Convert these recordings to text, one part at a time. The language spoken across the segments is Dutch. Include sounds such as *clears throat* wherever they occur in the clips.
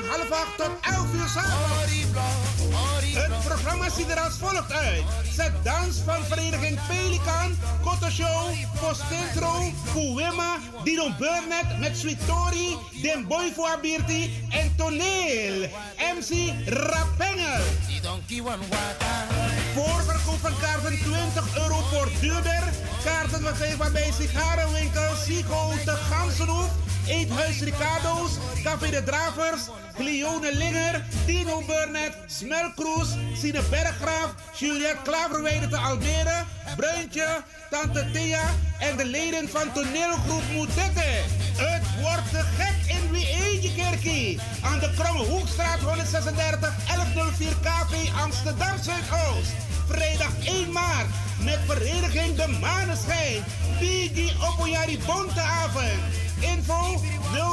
van half acht tot 11 uur s'avonds. Het programma ziet er als volgt uit. Zet dans van Vereniging Pelikan, Koto Show, Postentro, Kuwema, Dino Burnett met Sweet Tori, Den Boy voor Abirti en Toneel. MC Rapengel. Voorverkoop van kaarten 20 euro voor duurder. Kaarten verkrijgbaar bij sigarenwinkel Sigo de Gansenhoef. Eethuis Ricardo's, Café de Dravers, Glione Linger, Tino Burnett, Smelkroes, Sine Berggraaf, Juliette Klaverweide te Almere, Bruintje, Tante Thea en de leden van toneelgroep Moetette. Het wordt gek in wie eentje kerkie. Aan de Kromme Hoekstraat 136 1104 KV Amsterdam Zuidoost. Vrijdag 1 maart met vereniging De Maneschijn. Bigi Opoyari Bonteavond. Info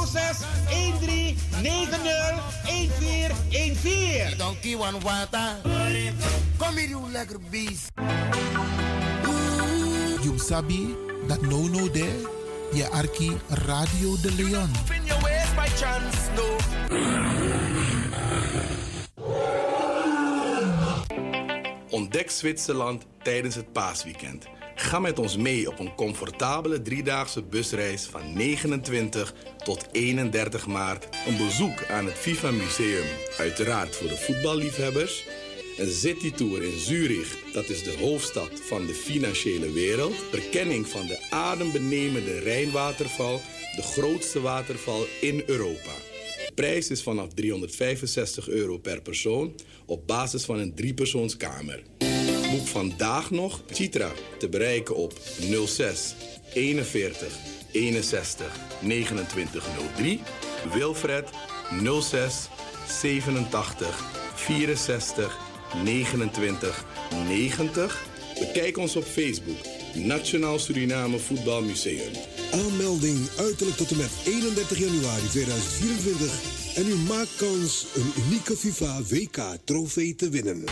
06 13 90 1414. Donkey one water. Kom hier, you lekker beest. You sabi dat no no there. Je arki Radio de Leon. Ontdek Zwitserland tijdens het paasweekend. Ga met ons mee op een comfortabele driedaagse busreis van 29 tot 31 maart. Een bezoek aan het FIFA Museum, uiteraard voor de voetballiefhebbers. Een citytour in Zurich, dat is de hoofdstad van de financiële wereld. Verkenning van de adembenemende Rijnwaterval, de grootste waterval in Europa. De prijs is vanaf 365 euro per persoon op basis van een driepersoonskamer. Boek vandaag nog Citra te bereiken op 06 41 61 2903. Wilfred 06 87 64 29 90. Bekijk ons op Facebook. Nationaal Suriname Voetbalmuseum. Aanmelding uiterlijk tot en met 31 januari 2024. En u maakt kans een unieke FIFA WK trofee te winnen.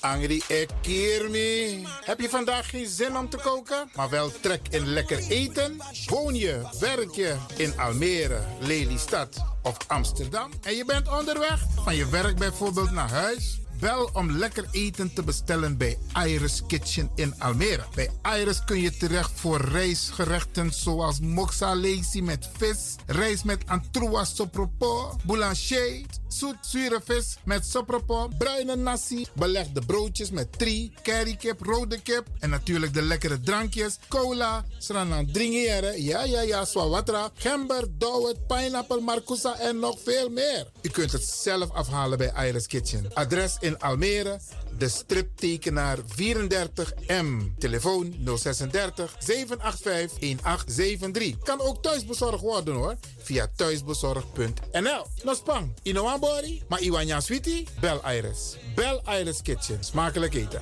Angry Ekirmi. Heb je vandaag geen zin om te koken, maar wel trek in lekker eten? Woon je, werk je in Almere, Lelystad of Amsterdam? En je bent onderweg van je werk bijvoorbeeld naar huis? Bel om lekker eten te bestellen bij Iris Kitchen in Almere. Bij Iris kun je terecht voor rijstgerechten zoals moxa lazy met vis, rijst met antroas sopropo, boulanger, zoet zure vis met sopropo, bruine nasi, belegde broodjes met tri, currykip, rode kip en natuurlijk de lekkere drankjes, cola, sranang dringeren, ja ja ja, swawatra, gember, dowet, pineapple, marcousa en nog veel meer. U kunt het zelf afhalen bij Iris Kitchen. Adres in Almere, de striptekenaar 34M. Telefoon 036 785 1873. Kan ook thuisbezorgd worden hoor. Via thuisbezorgd.nl. No spang, Inoambori, maar Iwanya Sweetie, Bel Iris. Bel Iris Kitchen. Smakelijk eten.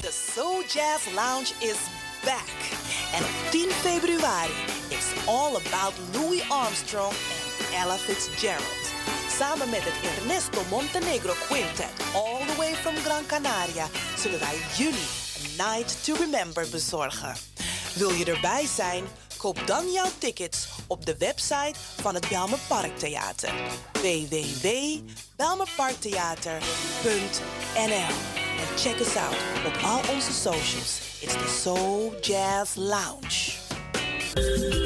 The Soul Jazz Lounge is back. En op 10 februari is all about Louis Armstrong Ella Fitzgerald. Samen met het Ernesto Montenegro Quintet, all the way from Gran Canaria, zullen wij jullie een Night to Remember bezorgen. Wil je erbij zijn? Koop dan jouw tickets op de website van het Belmer Parktheater. www.belmerparktheater.nl En check us out op al onze socials. It's the Soul Jazz Lounge.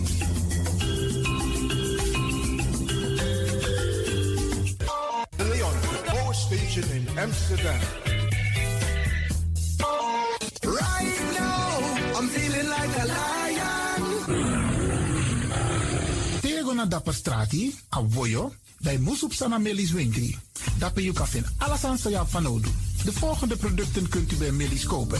Amsterdam. Right now, I'm feeling like a lion. Tego na dapper strati, a voyo, bij Moesop Sana Melis Winkri. Dapper you alles aan van nodu. De volgende producten kunt u bij Melis kopen.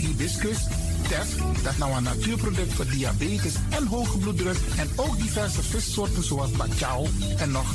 hibiscus. Tef, dat nou een natuurproduct voor diabetes en hoge bloeddruk. En ook diverse vissoorten zoals bacalhau en nog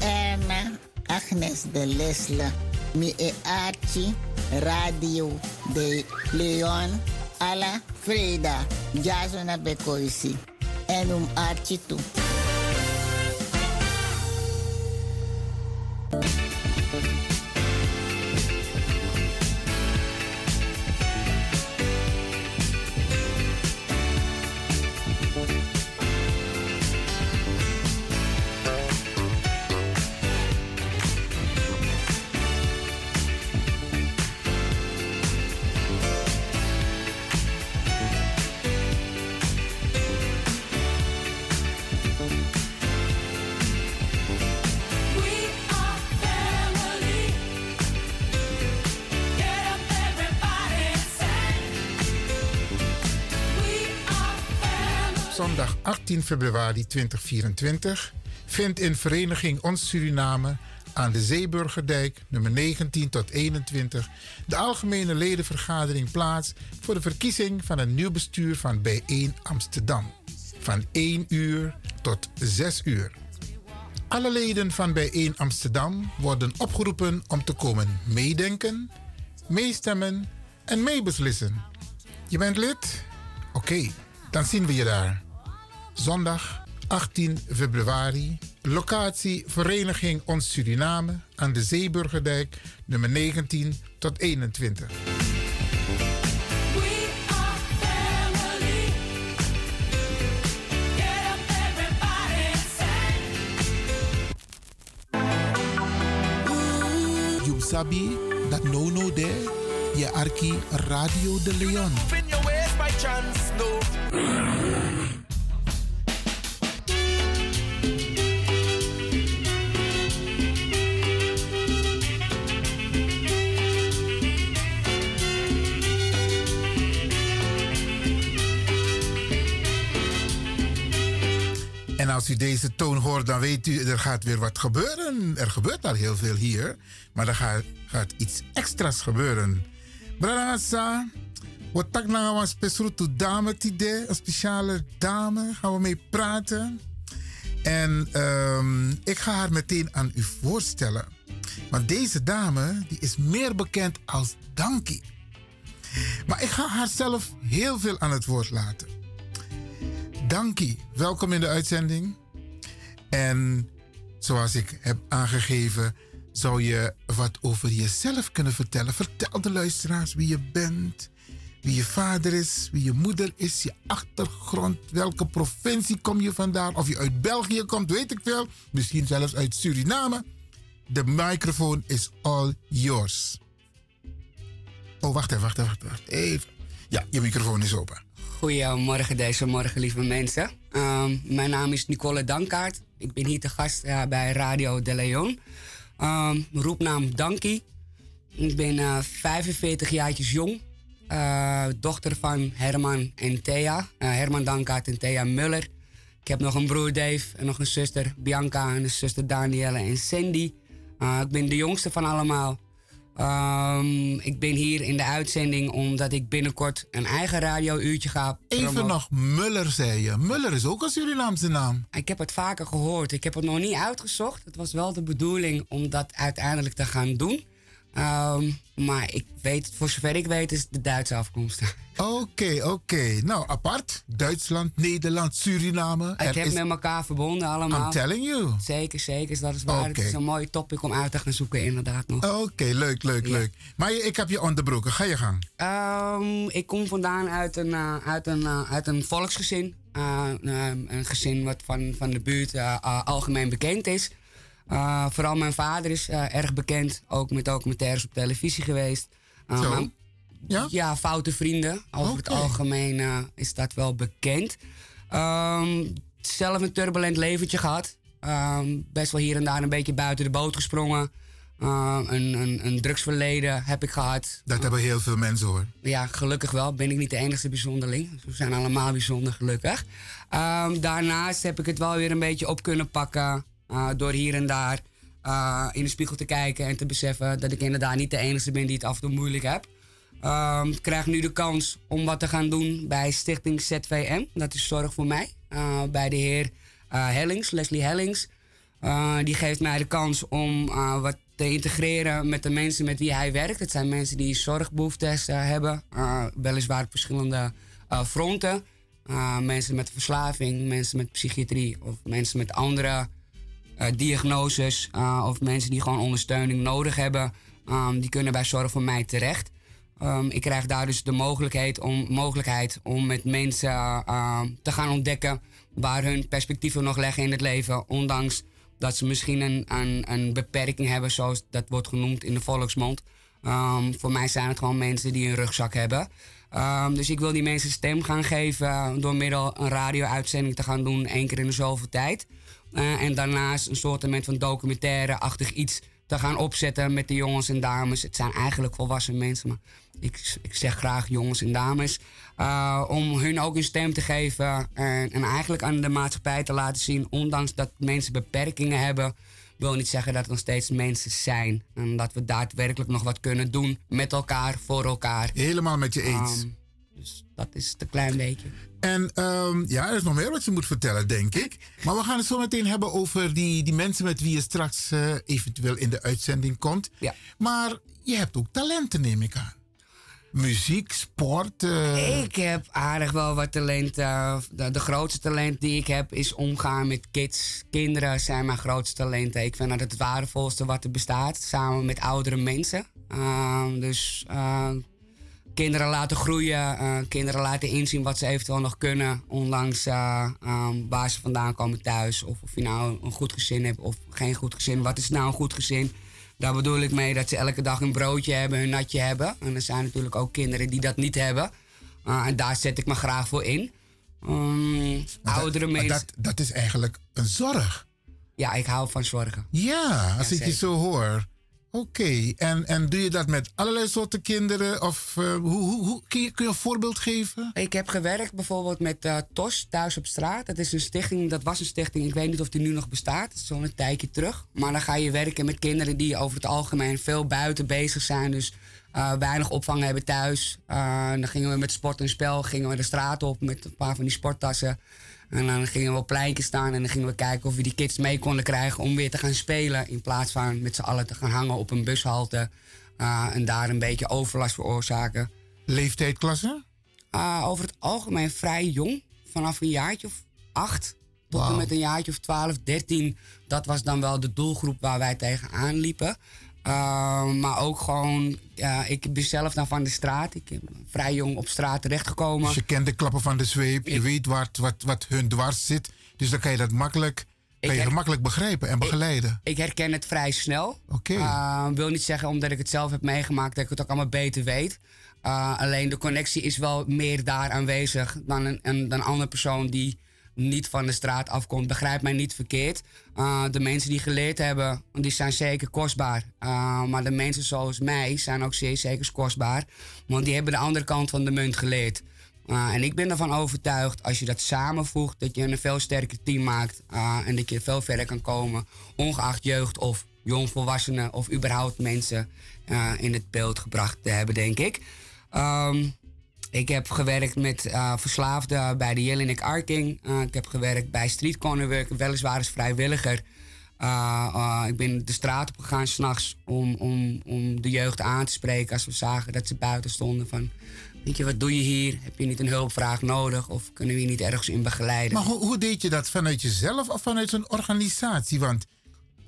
Agnes de Lesla, mi e Archie, Radio de Leon, a alla Freda, suena Becoisi, en um Archie tu. 13 februari 2024 vindt in Vereniging Ons Suriname aan de Zeeburgerdijk, nummer 19 tot 21, de algemene ledenvergadering plaats voor de verkiezing van een nieuw bestuur van B1 Amsterdam. Van 1 uur tot 6 uur. Alle leden van B1 Amsterdam worden opgeroepen om te komen meedenken, meestemmen en meebeslissen. Je bent lid? Oké, dan zien we je daar. Zondag 18 februari. Locatie Vereniging Ons Suriname aan de Zeeburgerdijk nummer 19 tot 21. You sabi dat no no there, je arki Radio de Leon. Ways by chance, no. Als u deze toon hoort, dan weet u, er gaat weer wat gebeuren. Er gebeurt al heel veel hier, maar er gaat, gaat iets extra's gebeuren. Brada wat tak nou een speciale dame tide, een speciale dame, gaan we mee praten. En ehm, ik ga haar meteen aan u voorstellen. Want deze dame die is meer bekend als Dankie. Maar ik ga haar zelf heel veel aan het woord laten. Dankie, welkom in de uitzending. En zoals ik heb aangegeven, zou je wat over jezelf kunnen vertellen. Vertel de luisteraars wie je bent, wie je vader is, wie je moeder is, je achtergrond, welke provincie kom je vandaan, of je uit België komt, weet ik veel. Misschien zelfs uit Suriname. De microfoon is all yours. Oh, wacht even, wacht even, wacht even. Ja, je microfoon is open. Goedemorgen deze morgen, lieve mensen. Um, mijn naam is Nicole Dankaart. Ik ben hier te gast uh, bij Radio De Leon. Um, roepnaam Dankie. Ik ben uh, 45 jaartjes jong. Uh, dochter van Herman en Thea. Herman Dankaart en Thea Muller. Ik heb nog een broer Dave en nog een zuster Bianca en een zuster Danielle en Sandy. ik ben de jongste van allemaal. Um, ik ben hier in de uitzending omdat ik binnenkort een eigen radiouurtje ga. Even nog, Muller zei je. Muller is ook een Surinaamse naam. Ik heb het vaker gehoord. Ik heb het nog niet uitgezocht. Het was wel de bedoeling om dat uiteindelijk te gaan doen. Um, maar ik weet, voor zover ik weet, is de Duitse afkomst. *laughs* Oké, oké. Okay. Nou, apart. Duitsland, Nederland, Suriname. Ik heb is... met elkaar verbonden allemaal. I'm telling you. Zeker, zeker. Dat is waar. Okay. Het is een mooi topic om uit te gaan zoeken, inderdaad nog. Oké, leuk, leuk, ja. leuk. Maar ik heb je onderbroken. Ga je gang. Um, ik kom vandaan uit een, uh, uit een, uh, uit een volksgezin. Uh, een gezin wat van, van de buurt algemeen bekend is. Uh, vooral mijn vader is uh, erg bekend, ook met documentaires op televisie geweest. Uh, Zo? Ja? ja, foute vrienden. Over okay. het algemeen is dat wel bekend. Um, zelf een turbulent leventje gehad. Um, best wel hier en daar een beetje buiten de boot gesprongen. een, een, een, drugsverleden heb ik gehad. Dat hebben heel veel mensen hoor. Ja, gelukkig wel. Ben ik niet de enige bijzonderling. We zijn allemaal bijzonder, gelukkig. Um, daarnaast heb ik het wel weer een beetje op kunnen pakken. Uh, door hier en daar uh, in de spiegel te kijken en te beseffen dat ik inderdaad niet de enige ben die het af en toe moeilijk heb. Um, ik krijg nu de kans om wat te gaan doen bij Stichting ZVM. Dat is Zorg voor Mij. Uh, bij de heer Hellings, Leslie Hellings. die geeft mij de kans om wat te integreren met de mensen met wie hij werkt. Het zijn mensen die zorgbehoeftes hebben. weliswaar op verschillende fronten. mensen met verslaving, mensen met psychiatrie of mensen met andere diagnoses uh, of mensen die gewoon ondersteuning nodig hebben, um, die kunnen bij Zorg voor Mij terecht. Um, ik krijg daar dus de mogelijkheid om, mogelijkheid om met mensen uh, te gaan ontdekken waar hun perspectieven nog liggen in het leven, ondanks dat ze misschien een, een, een beperking hebben, zoals dat wordt genoemd in de volksmond. Voor mij zijn het gewoon mensen die een rugzak hebben. Dus ik wil die mensen stem gaan geven door middel een radio-uitzending te gaan doen, één keer in de zoveel tijd. Uh, en daarnaast een soort van documentaire-achtig iets te gaan opzetten met de jongens en dames. Het zijn eigenlijk volwassen mensen, maar ik, ik zeg graag jongens en dames. Uh, om hun ook een stem te geven en, en, eigenlijk aan de maatschappij te laten zien, ondanks dat mensen beperkingen hebben, wil niet zeggen dat er nog steeds mensen zijn. En dat we daadwerkelijk nog wat kunnen doen met elkaar, voor elkaar. Helemaal met je eens. Um, dus dat is het een klein beetje. En um, ja, er is nog meer wat je moet vertellen, denk ik. Maar we gaan het zo meteen hebben over die, die mensen met wie je straks uh, eventueel in de uitzending komt. Ja. Maar je hebt ook talenten, neem ik aan. Muziek, sport. Uh... Ik heb aardig wel wat talent. Uh, de, de, grootste talent die ik heb is omgaan met kids. Kinderen zijn mijn grootste talenten. Ik vind dat het waardevolste wat er bestaat. Samen met oudere mensen. Uh, dus kinderen laten groeien, uh, kinderen laten inzien wat ze eventueel nog kunnen, ondanks uh, um, waar ze vandaan komen thuis. Of of je nou een goed gezin hebt of geen goed gezin. Wat is nou een goed gezin? Daar bedoel ik mee dat ze elke dag een broodje hebben, een natje hebben. En er zijn natuurlijk ook kinderen die dat niet hebben. Uh, en daar zet ik me graag voor in. Um, oudere dat, mensen. Dat, dat is eigenlijk een zorg. Ja, ik hou van zorgen. Ja, als ja, ik je zo hoor. Oké, en, en doe je dat met allerlei soorten kinderen? Of uh, hoe, hoe, hoe, kun, je, een voorbeeld geven? Ik heb gewerkt bijvoorbeeld met uh, TOS Thuis op Straat. Dat is een stichting, dat was een stichting, ik weet niet of die nu nog bestaat. Zo'n een tijdje terug. Maar dan ga je werken met kinderen die over het algemeen veel buiten bezig zijn. Dus uh, weinig opvang hebben thuis. dan gingen we met sport en spel gingen we de straat op met een paar van die sporttassen. En dan gingen we op pleintjes staan en dan gingen we kijken of we die kids mee konden krijgen om weer te gaan spelen. In plaats van met z'n allen te gaan hangen op een bushalte uh, en daar een beetje overlast veroorzaken. Leeftijdklasse? Uh, over het algemeen vrij jong. Vanaf een jaartje of acht tot en met een jaartje of 12, 13. Dat was dan wel de doelgroep waar wij tegenaan liepen. Uh, maar ook gewoon, ja, ik ben zelf dan van de straat. Ik ben vrij jong op straat terechtgekomen. Dus je kent de klappen van de zweep, je weet wat, wat, wat hun dwars zit. Dus dan kan je dat makkelijk, kan je makkelijk begrijpen en begeleiden. Ik, ik herken het vrij snel. Oké. Okay. Uh, wil niet zeggen omdat ik het zelf heb meegemaakt dat ik het ook allemaal beter weet. Uh, alleen de connectie is wel meer daar aanwezig dan een, een, dan een andere persoon die niet van de straat afkomt. Begrijp mij niet verkeerd. Uh, de mensen die geleerd hebben, die zijn zeker kostbaar. Uh, maar de mensen zoals mij zijn ook zeer zeker kostbaar. Want die hebben de andere kant van de munt geleerd. Uh, en ik ben ervan overtuigd, als je dat samenvoegt, dat je een veel sterker team maakt. en dat je veel verder kan komen. Ongeacht jeugd of jongvolwassenen of überhaupt mensen in het beeld gebracht te hebben, denk ik. Um, ik heb gewerkt met uh, verslaafden bij de Jelinek Arking. Uh, ik heb gewerkt bij Street Corner Work, weliswaar als vrijwilliger. Uh, ik ben de straat op gegaan s'nachts om, om, om de jeugd aan te spreken als we zagen dat ze buiten stonden. Van, weet je, wat doe je hier? Heb je niet een hulpvraag nodig? Of kunnen we je niet ergens in begeleiden? Maar hoe, hoe deed je dat? Vanuit jezelf of vanuit een organisatie? Want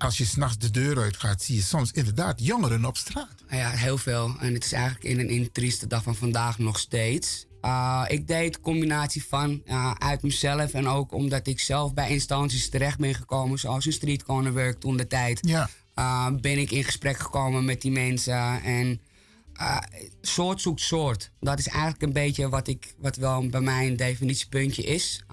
als je s'nachts de deur uit gaat, zie je soms inderdaad jongeren op straat. Ja, heel veel. En het is eigenlijk in een, in trieste dag van vandaag nog steeds. Uh, ik deed combinatie van uh, uit mezelf en ook omdat ik zelf bij instanties terecht ben gekomen, zoals een street corner work toen de tijd. Ja. Uh, ben ik in gesprek gekomen met die mensen en soort zoekt soort. Dat is eigenlijk een beetje wat, ik, wat wel bij mij een definitiepuntje is.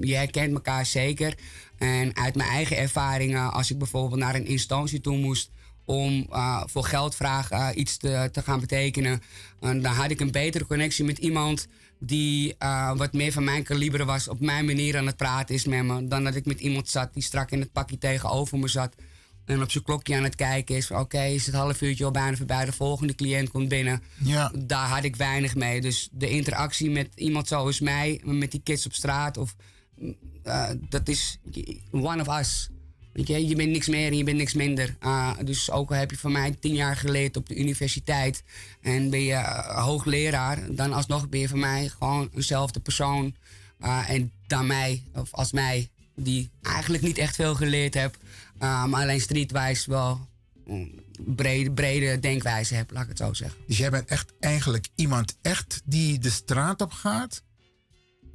je herkent elkaar zeker. En uit mijn eigen ervaringen, als ik bijvoorbeeld naar een instantie toe moest om uh, voor geldvraag uh, iets te, te, gaan betekenen, dan had ik een betere connectie met iemand die uh, wat meer van mijn kaliber was, op mijn manier aan het praten is met me, dan dat ik met iemand zat die strak in het pakje tegenover me zat en op zijn klokje aan het kijken is. Oké, is het half uurtje al bijna voorbij, de volgende cliënt komt binnen. Ja. Daar had ik weinig mee. Dus de interactie met iemand zoals mij, met die kids op straat of uh, dat is one of us. Je, je bent niks meer en je bent niks minder. Uh, dus ook al heb je van mij tien jaar geleerd op de universiteit en ben je uh, hoogleraar, dan alsnog ben je van mij gewoon eenzelfde persoon. en dan mij, of als mij, die eigenlijk niet echt veel geleerd heb, maar alleen streetwijs wel brede, brede denkwijze heb, laat ik het zo zeggen. Dus jij bent echt eigenlijk iemand echt die de straat op gaat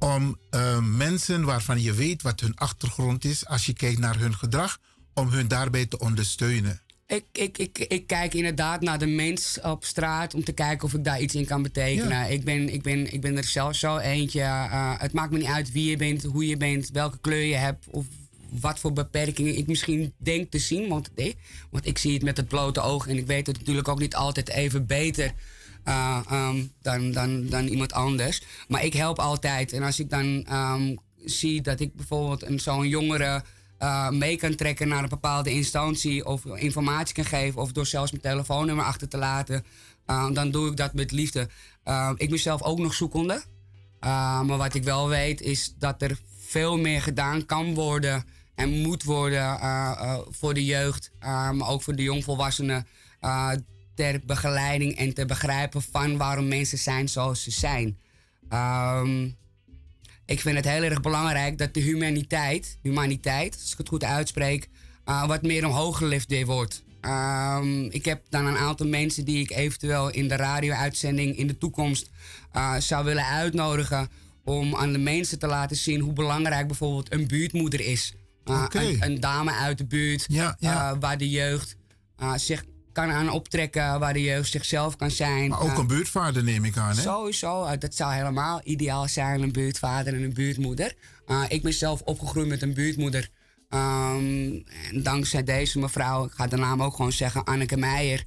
om uh, mensen waarvan je weet wat hun achtergrond is, als je kijkt naar hun gedrag, om hun daarbij te ondersteunen? Ik, ik, ik, ik kijk inderdaad naar de mens op straat om te kijken of ik daar iets in kan betekenen. Ja. Ik, ben, ik, ben, ik ben er zelf zo eentje. Uh, het maakt me niet uit wie je bent, hoe je bent, welke kleur je hebt of wat voor beperkingen ik misschien denk te zien. Want, nee, want ik zie het met het blote oog en ik weet het natuurlijk ook niet altijd even beter uh, um, dan, dan, dan iemand anders. Maar ik help altijd. En als ik dan um, zie dat ik bijvoorbeeld zo'n jongere uh, mee kan trekken naar een bepaalde instantie of informatie kan geven of door zelfs mijn telefoonnummer achter te laten, uh, dan doe ik dat met liefde. ik ben zelf ook nog zoekende. maar wat ik wel weet is dat er veel meer gedaan kan worden en moet worden voor de jeugd, maar ook voor de jongvolwassenen ter begeleiding en te begrijpen van waarom mensen zijn zoals ze zijn. Um, ik vind het heel erg belangrijk dat de humaniteit, humaniteit als ik het goed uitspreek, uh, wat meer omhoog gelift wordt. Um, ik heb dan een aantal mensen die ik eventueel in de radio-uitzending in de toekomst uh, zou willen uitnodigen om aan de mensen te laten zien hoe belangrijk bijvoorbeeld een buurtmoeder is. Uh, okay. een, een, dame uit de buurt ja, ja. waar de jeugd zich kan aan optrekken, waar de jeugd zichzelf kan zijn. Maar ook een buurtvader neem ik aan, hè? Sowieso, uh, dat zou helemaal ideaal zijn, een buurtvader en een buurtmoeder. Uh, ik ben zelf opgegroeid met een buurtmoeder. Um, en dankzij deze mevrouw, ik ga de naam ook gewoon zeggen, Anneke Meijer...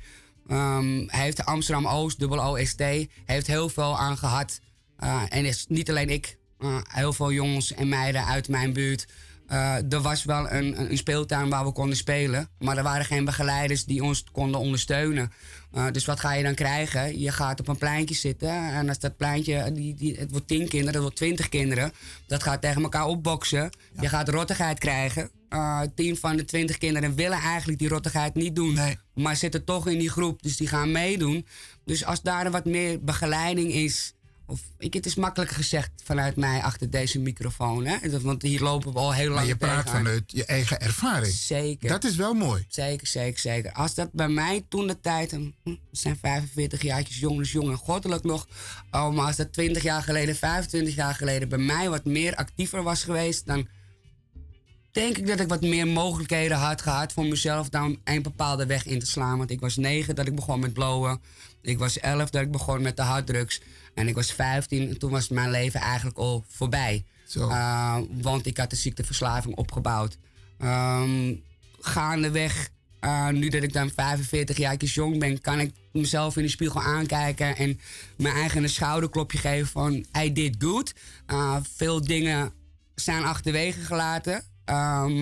Um, heeft Amsterdam Oost, dubbel OST, heeft heel veel aan gehad. Uh, en is niet alleen ik, heel veel jongens en meiden uit mijn buurt er was wel een, een speeltuin waar we konden spelen. Maar er waren geen begeleiders die ons konden ondersteunen. dus wat ga je dan krijgen? Je gaat op een pleintje zitten. En als dat pleintje, die, die, het wordt tien kinderen, het wordt twintig kinderen. Dat gaat tegen elkaar opboksen. Je gaat rottigheid krijgen. tien van de twintig kinderen willen eigenlijk die rottigheid niet doen. Maar zitten toch in die groep, dus die gaan meedoen. Dus als daar wat meer begeleiding is of ik, het is makkelijk gezegd vanuit mij achter deze microfoon. Hè? Want hier lopen we al heel lang Maar je praat vanuit je eigen ervaring. Zeker. Dat is wel mooi. Zeker, zeker, zeker. Als dat bij mij toen de tijd, hm, zijn 45 jaartjes jong, dus jong en goddelijk nog. Oh, maar als dat 20 jaar geleden, 25 jaar geleden bij mij wat meer actiever was geweest, dan denk ik dat ik wat meer mogelijkheden had gehad voor mezelf dan een bepaalde weg in te slaan. Want ik was negen dat ik begon met blowen. Ik was elf dat ik begon met de harddrugs. En ik was 15 en toen was mijn leven eigenlijk al voorbij. Uh, want ik had de ziekteverslaving opgebouwd. Um, gaandeweg, uh, nu dat ik dan 45 jaar jong ben, kan ik mezelf in de spiegel aankijken en mijn eigen een schouderklopje geven van I did good. Uh, veel dingen zijn achterwege gelaten.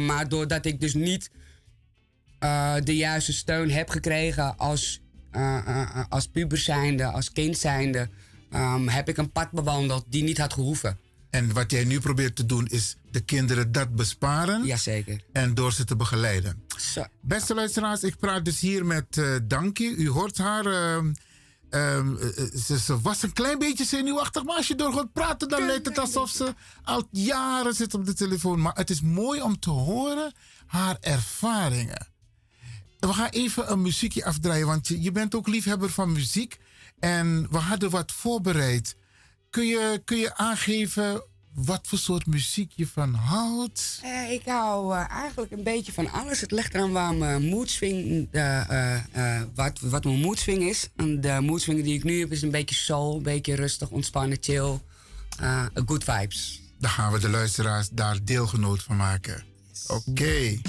maar doordat ik dus niet de juiste steun heb gekregen als, als puber zijnde, als kind zijnde, um, heb ik een pad bewandeld die niet had gehoeven. En wat jij nu probeert te doen is de kinderen dat besparen. Jazeker. En door ze te begeleiden. Zo. Beste luisteraars, ik praat dus hier met uh, Dankie. U hoort haar. Uh, uh, ze, ze, was een klein beetje zenuwachtig, maar als je door gaat praten, dan lijkt het alsof ze al jaren zit op de telefoon. Maar het is mooi om te horen haar ervaringen. We gaan even een muziekje afdraaien, want je, je bent ook liefhebber van muziek. En we hadden wat voorbereid. Kun je, kun je aangeven wat voor soort muziek je van houdt? Uh, ik hou uh, eigenlijk een beetje van alles. Het ligt eraan waar mijn moedswing, uh, wat, wat mijn moedswing is. En de moedswing die ik nu heb is een beetje soul, een beetje rustig, ontspannen, chill. good vibes. Dan gaan we de luisteraars daar deelgenoot van maken. Oké. Okay.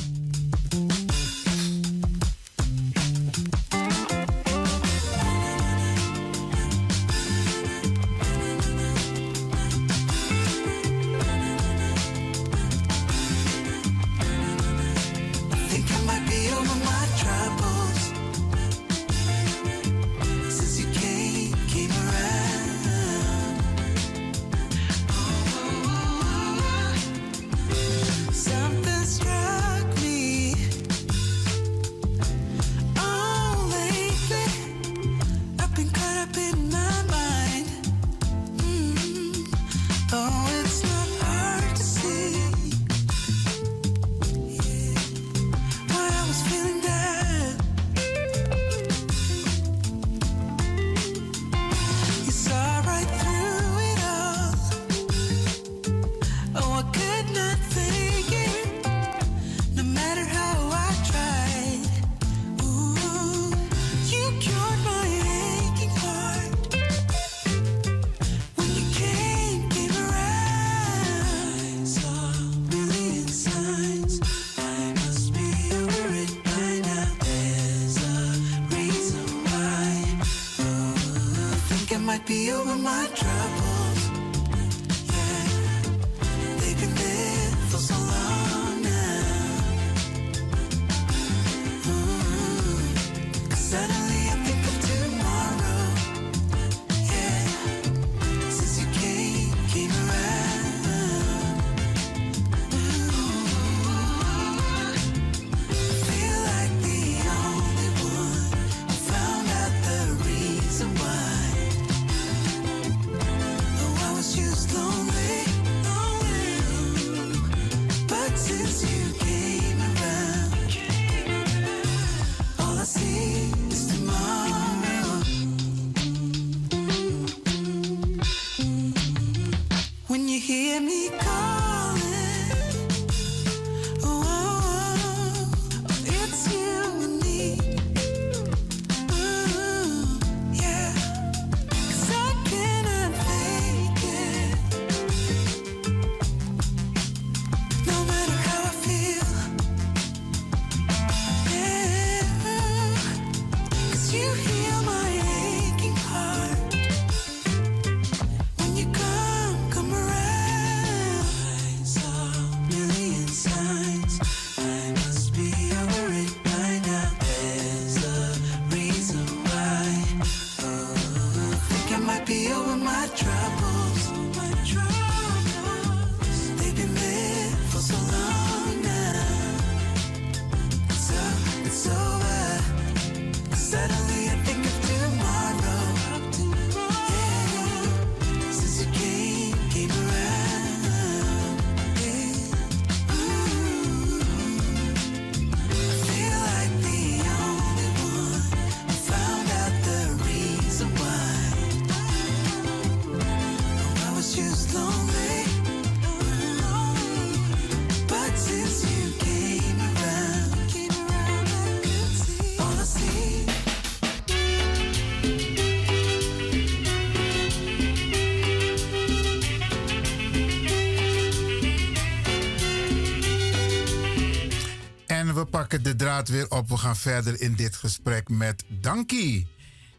De draad weer op. We gaan verder in dit gesprek met Dankie.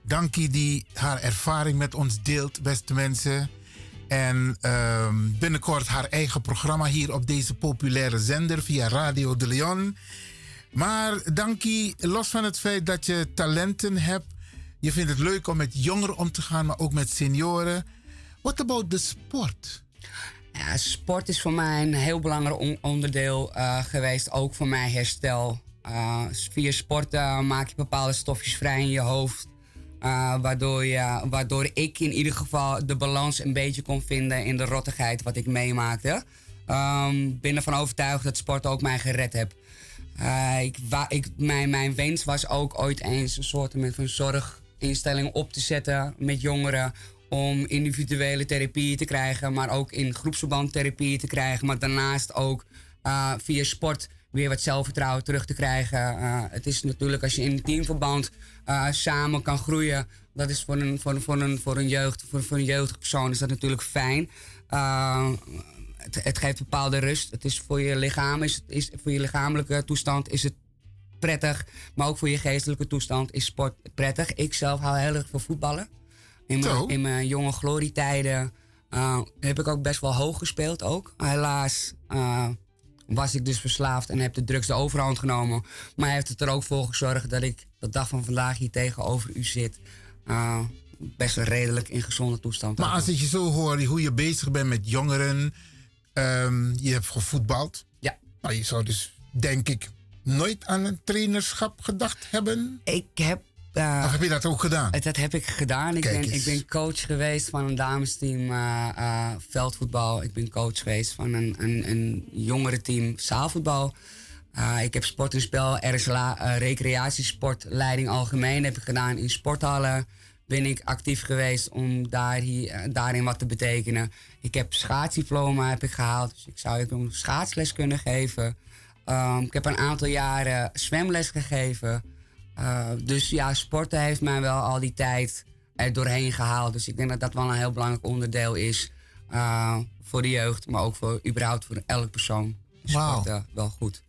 Dankie die haar ervaring met ons deelt, beste mensen. En ehm, binnenkort haar eigen programma hier op deze populaire zender via Radio de Leon. Maar Dankie, los van het feit dat je talenten hebt, je vindt het leuk om met jongeren om te gaan, maar ook met senioren. What about de sport? Ja, sport is voor mij een heel belangrijk onderdeel uh, geweest, ook voor mijn herstel. Uh, via sporten maak je bepaalde stofjes vrij in je hoofd. Uh, waardoor, je, waardoor ik in ieder geval de balans een beetje kon vinden in de rottigheid wat ik meemaakte. Um, ben ervan overtuigd dat sport ook mij gered heeft. ik, ik, mijn, mijn wens was ook ooit eens een soort van zorginstelling op te zetten met jongeren om individuele therapie te krijgen, maar ook in groepsverband therapie te krijgen. Maar daarnaast ook uh, via sport weer wat zelfvertrouwen terug te krijgen. Uh, het is natuurlijk als je in teamverband uh, samen kan groeien. Dat is voor een, voor, voor een, voor een, jeugd, voor, voor een jeugdige persoon is dat natuurlijk fijn. Het, het, geeft bepaalde rust. Het is voor je lichaam, is, is, voor je lichamelijke toestand is het prettig. Maar ook voor je geestelijke toestand is sport prettig. Ik zelf hou heel erg van voetballen. In mijn, in mijn jonge glorietijden uh, heb ik ook best wel hoog gespeeld ook. Helaas uh, was ik dus verslaafd en heb de drugs de overhand genomen. Maar hij heeft het er ook voor gezorgd dat ik de dag van vandaag hier tegenover u zit. Uh, best wel redelijk in gezonde toestand. Maar als ik je zo hoor, hoe je bezig bent met jongeren. Um, je hebt gevoetbald. Ja. Maar je zou dus, denk ik, nooit aan een trainerschap gedacht hebben? Ik heb uh, heb je dat ook gedaan? Dat heb ik gedaan. Ik ben, ik ben, coach geweest van een damesteam uh, uh, veldvoetbal. Ik ben coach geweest van een, een, een jongerenteam zaalvoetbal. ik heb sport en spel, RSLA, recreatiesportleiding algemeen heb ik gedaan in sporthallen. Ben ik actief geweest om daar hier, daarin wat te betekenen. Ik heb schaatsdiploma heb ik gehaald, dus ik zou ook schaatsles kunnen geven. Um, ik heb een aantal jaren zwemles gegeven. Uh, dus ja, sporten heeft mij wel al die tijd er doorheen gehaald. Dus ik denk dat dat wel een heel belangrijk onderdeel is uh, voor de jeugd, maar ook voor überhaupt voor elke persoon. Sporten wow. wel goed.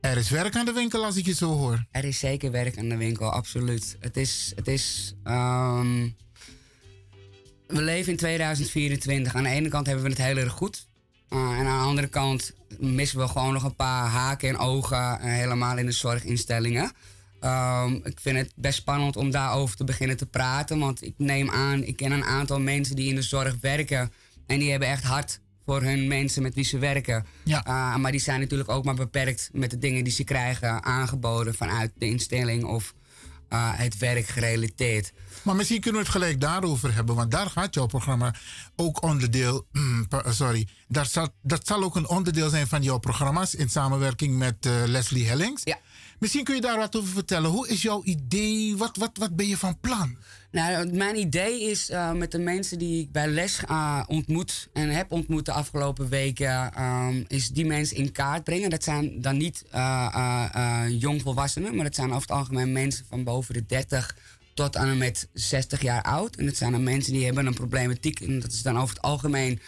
Er is werk aan de winkel als ik je zo hoor. Er is zeker werk aan de winkel, absoluut. Het is. Het is um, we leven in 2024. Aan de ene kant hebben we het heel erg goed. Uh, en aan de andere kant missen we gewoon nog een paar haken en ogen. helemaal in de zorginstellingen. Um, ik vind het best spannend om daarover te beginnen te praten. Want ik neem aan, ik ken een aantal mensen die in de zorg werken. En die hebben echt hard voor hun mensen met wie ze werken. Ja. Uh, maar die zijn natuurlijk ook maar beperkt met de dingen die ze krijgen aangeboden vanuit de instelling of uh, het werk gerelateerd. Maar misschien kunnen we het gelijk daarover hebben, want daar gaat jouw programma ook onderdeel. Mm, sorry, dat zal, dat zal ook een onderdeel zijn van jouw programma's in samenwerking met uh, Leslie Hellings. Ja. Misschien kun je daar wat over vertellen. Hoe is jouw idee? Wat, wat, wat ben je van plan? Nou, mijn idee is uh, met de mensen die ik bij les uh, ontmoet en heb ontmoet de afgelopen weken, um, is die mensen in kaart brengen. Dat zijn dan niet uh, jongvolwassenen, maar dat zijn over het algemeen mensen van boven de 30 tot aan en met 60 jaar oud. En dat zijn dan mensen die hebben een problematiek. En dat is dan over het algemeen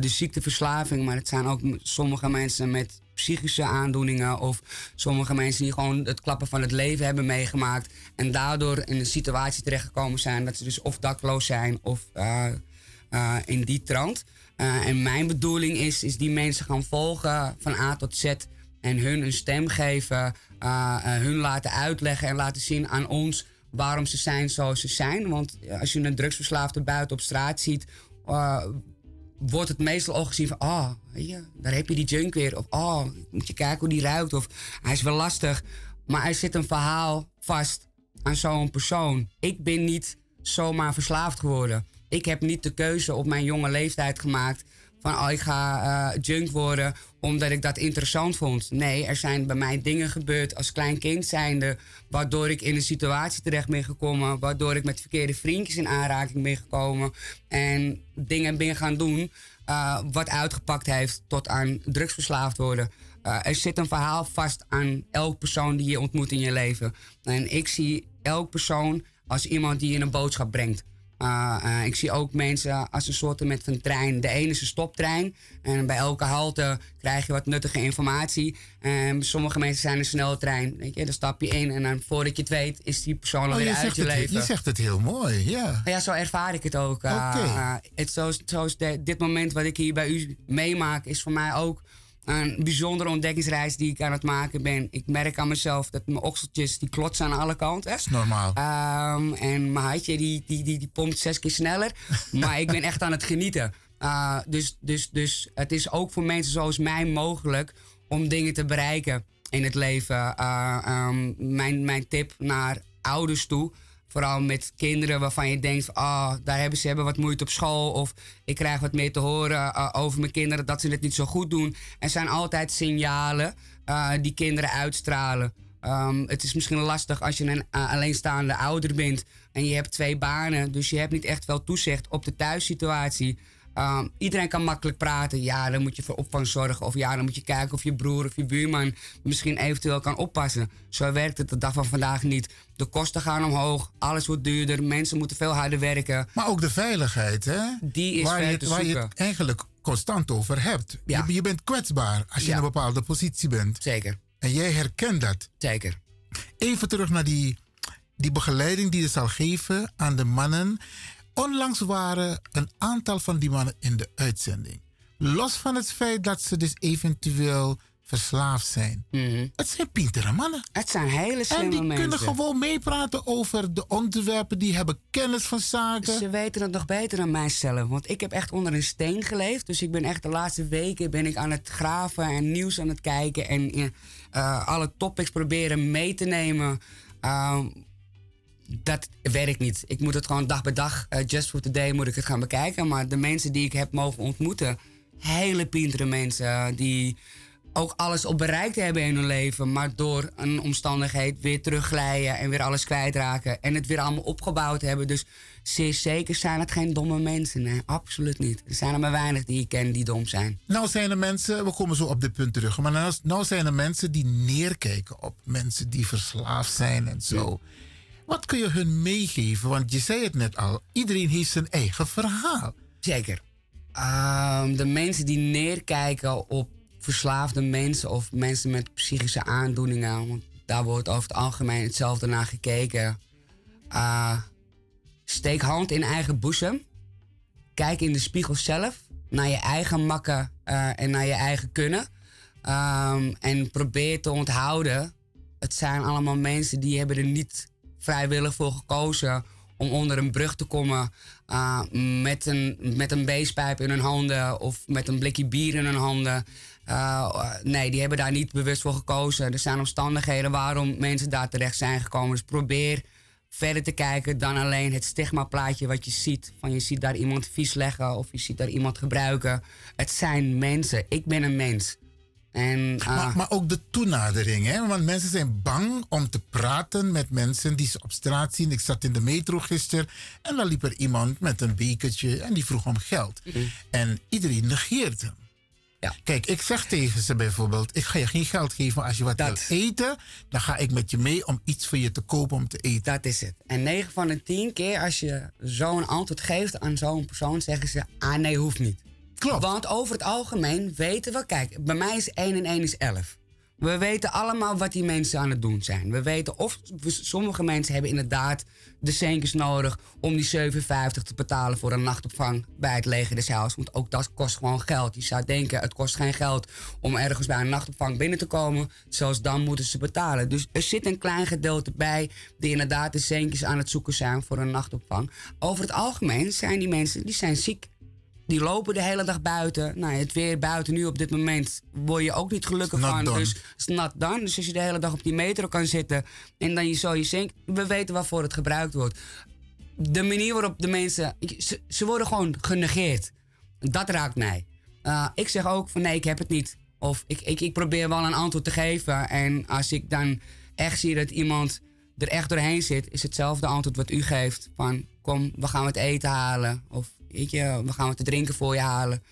de ziekteverslaving, maar het zijn ook sommige mensen met psychische aandoeningen of sommige mensen die gewoon het klappen van het leven hebben meegemaakt en daardoor in een situatie terechtgekomen zijn dat ze dus of dakloos zijn of uh, uh, in die trant. Uh, en mijn bedoeling is, is die mensen gaan volgen van A tot Z en hun een stem geven, hun laten uitleggen en laten zien aan ons waarom ze zijn zoals ze zijn. Want als je een drugsverslaafde buiten op straat ziet, wordt het meestal al gezien van... oh, ja, daar heb je die junk weer. Of oh, moet je kijken hoe die ruikt. Of hij is wel lastig. Maar er zit een verhaal vast aan zo'n persoon. Ik ben niet zomaar verslaafd geworden. Ik heb niet de keuze op mijn jonge leeftijd gemaakt... van oh, ik ga uh, junk worden omdat ik dat interessant vond. Nee, er zijn bij mij dingen gebeurd als klein kind zijnde... waardoor ik in een situatie terecht ben gekomen... waardoor ik met verkeerde vriendjes in aanraking ben gekomen... en dingen ben gaan doen uh, wat uitgepakt heeft tot aan drugsverslaafd worden. Uh, er zit een verhaal vast aan elke persoon die je ontmoet in je leven. En ik zie elke persoon als iemand die je een boodschap brengt. Uh, uh, ik zie ook mensen als een soort met van trein. De ene is een stoptrein. En bij elke halte krijg je wat nuttige informatie. En sommige mensen zijn een sneltrein. Weet je, dan stap je in en dan voordat je het weet is die persoon alweer oh, uit je leven. Je zegt het heel mooi, ja. Ja, zo ervaar ik het ook. Uh, het, zoals zoals de, dit moment wat ik hier bij u meemaak is voor mij ook een bijzondere ontdekkingsreis die ik aan het maken ben. Ik merk aan mezelf dat mijn okseltjes die klotsen aan alle kanten. Dat is normaal. Um, en mijn hartje die, die, die, die pompt zes keer sneller. *laughs* maar ik ben echt aan het genieten. Uh, dus, dus, dus het is ook voor mensen zoals mij mogelijk om dingen te bereiken in het leven. Uh, um, mijn, mijn tip naar ouders toe Vooral met kinderen waarvan je denkt, ah, oh, daar hebben ze hebben wat moeite op school. Of ik krijg wat meer te horen uh, over mijn kinderen dat ze het niet zo goed doen. Er zijn altijd signalen uh, die kinderen uitstralen. Um, het is misschien lastig als je een uh, alleenstaande ouder bent en je hebt twee banen. Dus je hebt niet echt wel toezicht op de thuissituatie. Um, iedereen kan makkelijk praten. Ja, dan moet je voor opvang zorgen. Of ja, dan moet je kijken of je broer of je buurman misschien eventueel kan oppassen. Zo werkt het de dag van vandaag niet. De kosten gaan omhoog, alles wordt duurder, mensen moeten veel harder werken. Maar ook de veiligheid, hè? Die is waar, je, waar je het eigenlijk constant over hebt. Ja. Je, je, bent kwetsbaar als je in een bepaalde positie bent. Zeker. En jij herkent dat. Zeker. Even terug naar die, die begeleiding die je zal geven aan de mannen. Onlangs waren een aantal van die mannen in de uitzending. Los van het feit dat ze dus eventueel verslaafd zijn. Mhm. Het zijn pintere mannen. Het zijn hele slimme mensen. En die kunnen gewoon meepraten over de onderwerpen. Die hebben kennis van zaken. Ze weten het nog beter dan mijzelf. Want ik heb echt onder een steen geleefd. Dus ik ben echt de laatste weken ben ik aan het graven en nieuws aan het kijken. En uh, alle topics proberen mee te nemen. Uh, dat werkt niet. Ik moet het gewoon dag bij dag, uh, just for today, moet ik het gaan bekijken. Maar de mensen die ik heb mogen ontmoeten, hele pintere mensen die ook alles op bereikt hebben in hun leven, maar door een omstandigheid weer terugglijden en weer alles kwijtraken en het weer allemaal opgebouwd hebben. Dus zeer zeker zijn het geen domme mensen. Nee, absoluut niet. Er zijn er maar weinig die ik ken die dom zijn. Nou zijn er mensen, we komen zo op dit punt terug, maar nou, nou zijn er mensen die neerkijken op mensen die verslaafd zijn en zo. Wat kun je hun meegeven? Want je zei het net al, iedereen heeft zijn eigen verhaal. Zeker. Um, de mensen die neerkijken op verslaafde mensen of mensen met psychische aandoeningen, want daar wordt over het algemeen hetzelfde naar gekeken. Uh, steek hand in eigen boezem. Kijk in de spiegel zelf naar je eigen makken uh, en naar je eigen kunnen. Um, en probeer te onthouden. Het zijn allemaal mensen die hebben er niet vrijwillig voor gekozen om onder een brug te komen uh, met een, met een beestpijp in hun handen of met een blikje bier in hun handen. Uh, nee, die hebben daar niet bewust voor gekozen. Er zijn omstandigheden waarom mensen daar terecht zijn gekomen. Dus probeer verder te kijken dan alleen het stigmaplaatje wat je ziet. Van je ziet daar iemand vies leggen of je ziet daar iemand gebruiken. Het zijn mensen. Ik ben een mens. En, uh, maar, maar, ook de toenadering, hè? want mensen zijn bang om te praten met mensen die ze op straat zien. Ik zat in de metro gisteren en dan liep er iemand met een bekertje en die vroeg om geld. Mhm. En iedereen negeert hem. Ja. Kijk, ik zeg tegen ze bijvoorbeeld: ik ga je geen geld geven, maar als je wat Dat. wilt eten, dan ga ik met je mee om iets voor je te kopen om te eten. Dat is het. En 9 van de 10 keer als je zo'n antwoord geeft aan zo'n persoon, zeggen ze: ah nee, hoeft niet. Klopt. Want over het algemeen weten we, kijk, bij mij is 1 en 1 is 11. We weten allemaal wat die mensen aan het doen zijn. We weten of sommige mensen hebben inderdaad de centjes nodig om die 7,50 te betalen voor een nachtopvang bij het leger des Heils. Want ook dat kost gewoon geld. Je zou denken, het kost geen geld om ergens bij een nachtopvang binnen te komen. Zelfs dan moeten ze betalen. Dus er zit een klein gedeelte bij die inderdaad de centjes aan het zoeken zijn voor een nachtopvang. Over het algemeen zijn die mensen die zijn ziek. Die lopen de hele dag buiten. Nou, het weer buiten nu op dit moment word je ook niet gelukkig van. done. Dus is not done. Dus als je de hele dag op die metro kan zitten en dan je zo je zink. We weten waarvoor het gebruikt wordt. De manier waarop de mensen. Ze, ze worden gewoon genegeerd. Dat raakt mij. Uh, ik zeg ook van nee, ik heb het niet. Of ik, ik, ik probeer wel een antwoord te geven. En als ik dan echt zie dat iemand er echt doorheen zit, is hetzelfde antwoord wat u geeft. Van kom, we gaan het eten halen. Of weet we gaan wat te drinken voor je halen.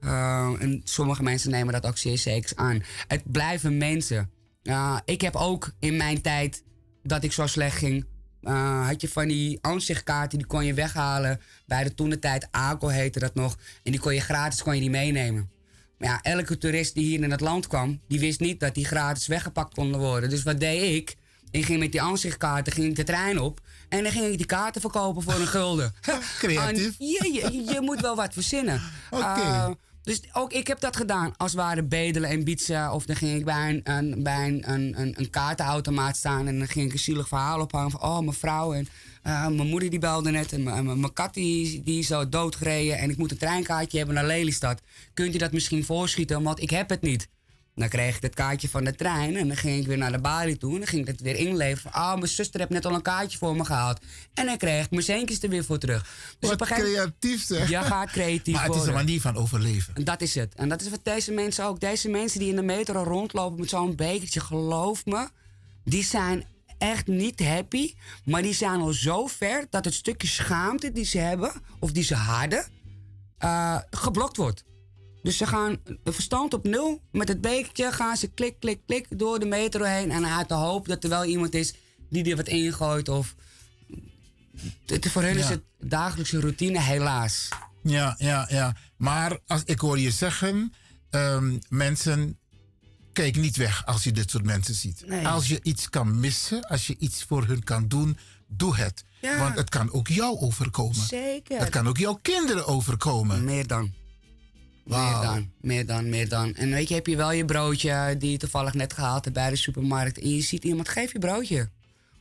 Uh, en sommige mensen nemen dat ook zeer zeker aan. Het blijven mensen. Uh, ik heb ook in mijn tijd dat ik zo slecht ging, eh, had je van die aanzichtkaarten, die kon je weghalen. Bij de toentertijd ACO heette dat nog. En die kon je gratis kon je die meenemen. Maar ja, elke toerist die hier in het land kwam, die wist niet dat die gratis weggepakt konden worden. Dus wat deed ik? Ik ging met die aanzichtkaarten ging ik de trein op. En dan ging ik die kaarten verkopen voor een gulden. *laughs* Creatief. En je, je, je moet wel wat verzinnen. *laughs* Oké. Eh, dus ook ik heb dat gedaan. Als het ware bedelen en bietsen. Of dan ging ik bij een, een, bij een, een, een, kaartenautomaat staan. En dan ging ik een zielig verhaal ophangen. Van, oh, mijn vrouw en eh, mijn moeder die belde net. En mijn kat die, die is zo doodgereden. En ik moet een treinkaartje hebben naar Lelystad. Kunt u dat misschien voorschieten? Want ik heb het niet. Dan kreeg ik het kaartje van de trein en dan ging ik weer naar de balie toe. En dan ging ik het weer inleveren. Ah, mijn zuster heeft net al een kaartje voor me gehaald. En dan kreeg ik mijn centjes er weer voor terug. Dus Wat op een creatief zeg. Je gaat creatief Maar het is een manier van overleven. En dat is het. En dat is wat deze mensen ook. Deze mensen die in de metro rondlopen met zo'n bekertje, geloof me, die zijn echt niet happy. Maar die zijn al zo ver dat het stukje schaamte die ze hebben, of die ze hadden, eh, geblokt wordt. Dus ze gaan verstand op nul. Met het bekertje gaan ze klik, klik, klik door de metro heen. En uit de hoop dat er wel iemand is die er wat ingooit. Of... Het, voor hen is het dagelijkse routine, helaas. Ja, ja, ja. Maar als, ik hoor je zeggen, ehm, mensen, kijk niet weg als je dit soort mensen ziet. Nee. Als je iets kan missen, als je iets voor hun kan doen, doe het. Ja. Want het kan ook jou overkomen. Zeker. Het kan ook jouw kinderen overkomen. Meer dan. Meer dan, meer dan, meer dan. En weet je, heb je wel je broodje die je toevallig net gehaald hebt bij de supermarkt. En je ziet iemand, geef je broodje.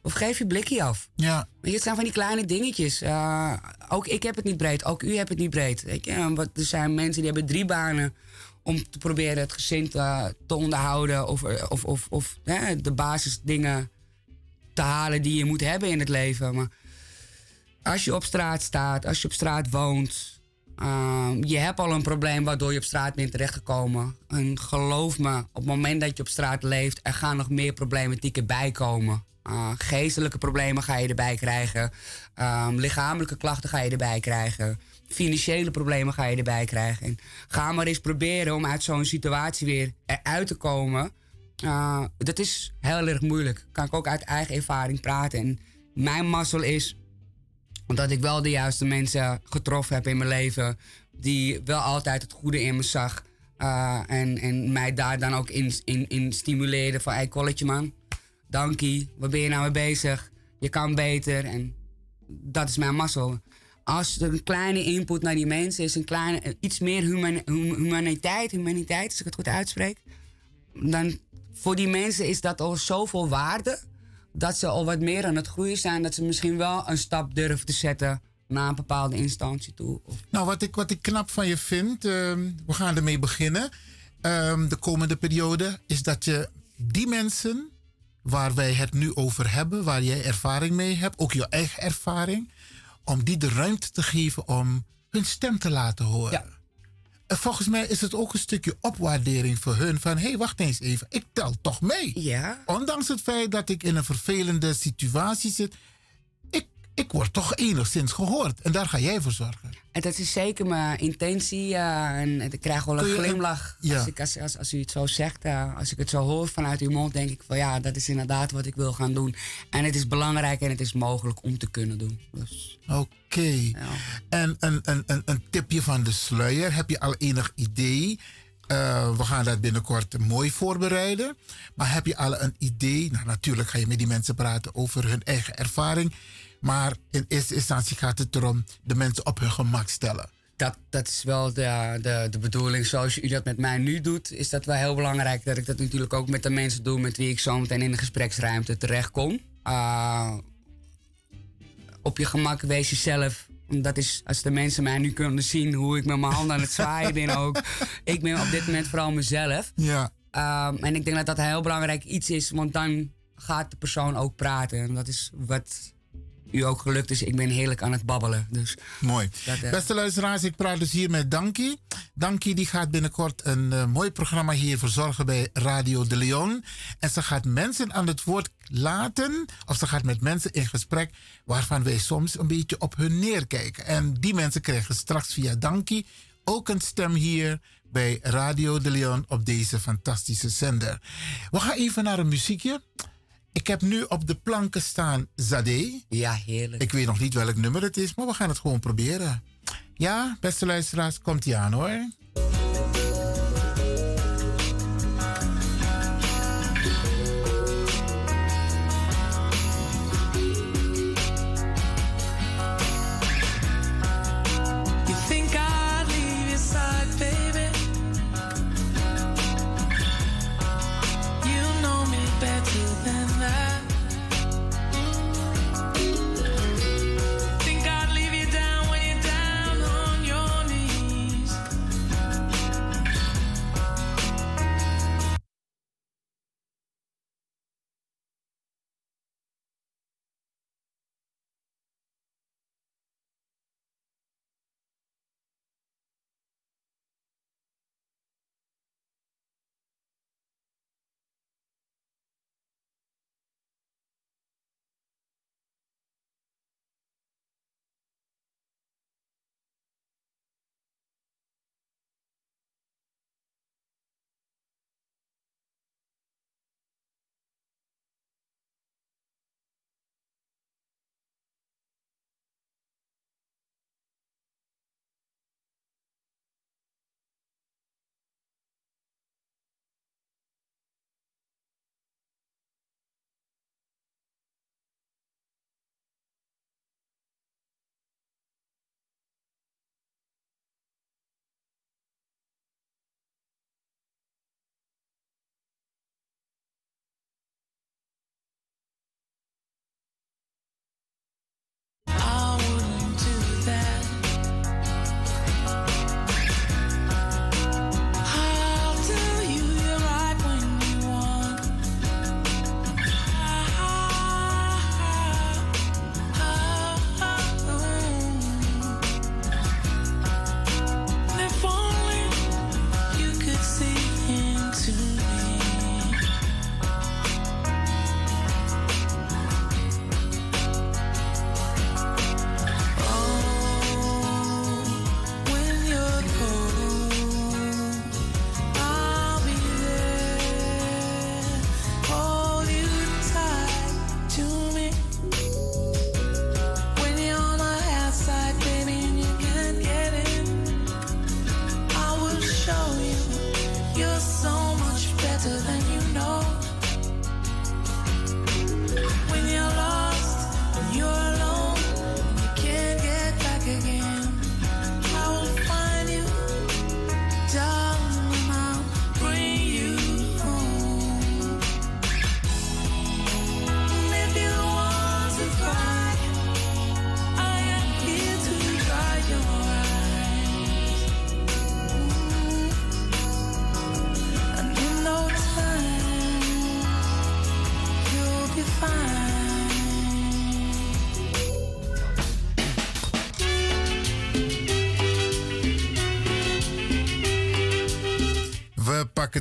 Of geef je blikje af. Ja. Weet je, het zijn van die kleine dingetjes. Eh, ook ik heb het niet breed, ook u hebt het niet breed. Weet je, wat, er zijn mensen die hebben drie banen om te proberen het gezin te, te onderhouden. Of, of, of, of hè, de basisdingen te halen die je moet hebben in het leven. Maar als je op straat staat, als je op straat woont, ehm, je hebt al een probleem waardoor je op straat bent terechtgekomen. En geloof me, op het moment dat je op straat leeft, er gaan nog meer problematieken bij komen. Uh, geestelijke problemen ga je erbij krijgen. Ehm, lichamelijke klachten ga je erbij krijgen. Financiële problemen ga je erbij krijgen. En ga maar eens proberen om uit zo'n situatie weer eruit te komen. Uh, dat is heel erg moeilijk. Kan ik ook uit eigen ervaring praten. En mijn mazzel is omdat ik wel de juiste mensen getroffen heb in mijn leven. Die wel altijd het goede in me zag. Uh, en, en mij daar dan ook in, in, in stimuleerden van... Hey, kolletje man, dankie. Waar ben je nou mee bezig? Je kan beter. En dat is mijn mazzel. Als er een kleine input naar die mensen is... Een kleine, iets meer human, hum- humaniteit, humaniteit, als ik het goed uitspreek... dan voor die mensen is dat al zoveel waarde dat ze al wat meer aan het groeien zijn. Dat ze misschien wel een stap durven te zetten naar een bepaalde instantie toe. Nou, wat ik, wat ik knap van je vind, ehm, we gaan ermee beginnen. ehm, de komende periode, is dat je die mensen waar wij het nu over hebben, waar jij ervaring mee hebt, ook je eigen ervaring, om die de ruimte te geven om hun stem te laten horen. En volgens mij is het ook een stukje opwaardering voor hun van, hé, hey, wacht eens even, ik tel toch mee. Ja. Ondanks het feit dat ik in een vervelende situatie zit, ik, word toch enigszins gehoord. En daar ga jij voor zorgen. En dat is zeker mijn intentie. en ik krijg wel een je- glimlach Ja. als, ik, als, als, als u het zo zegt. als ik het zo hoor vanuit uw mond, denk ik van ja, dat is inderdaad wat ik wil gaan doen. En het is belangrijk en het is mogelijk om te kunnen doen. Dus, Oké. En een, een, een, een tipje van de sluier. Heb je al enig idee? Eh, we gaan dat binnenkort mooi voorbereiden. Maar heb je al een idee? Nou, natuurlijk ga je met die mensen praten over hun eigen ervaring. Maar in eerste instantie gaat het erom de mensen op hun gemak stellen. dat, dat is wel de, de, de bedoeling. Zoals u dat met mij nu doet, is dat wel heel belangrijk dat ik dat natuurlijk ook met de mensen doe met wie ik zo meteen in de gespreksruimte terechtkom. Uh, op je gemak wees jezelf. Dat is, als de mensen mij nu kunnen zien hoe ik met mijn handen aan het zwaaien ben ook. Ik ben op dit moment vooral mezelf. Ja. Um, en ik denk dat dat een heel belangrijk iets is, want dan gaat de persoon ook praten. En dat is wat u ook gelukt is. Ik ben heerlijk aan het babbelen. Dus Mooi. dat, eh, Beste luisteraars, ik praat dus hier met Dankie. Dankie die gaat binnenkort een eh, mooi programma hier verzorgen bij Radio de Leon. En ze gaat mensen aan het woord laten, of ze gaat met mensen in gesprek waarvan wij soms een beetje op hun neerkijken. En die mensen krijgen straks via Dankie ook een stem hier bij Radio de Leon op deze fantastische zender. We gaan even naar een muziekje. Ik heb nu op de planken staan Zade. Ja, heerlijk. Ik weet nog niet welk nummer het is, maar we gaan het gewoon proberen. Ja, beste luisteraars, komt ie aan hoor.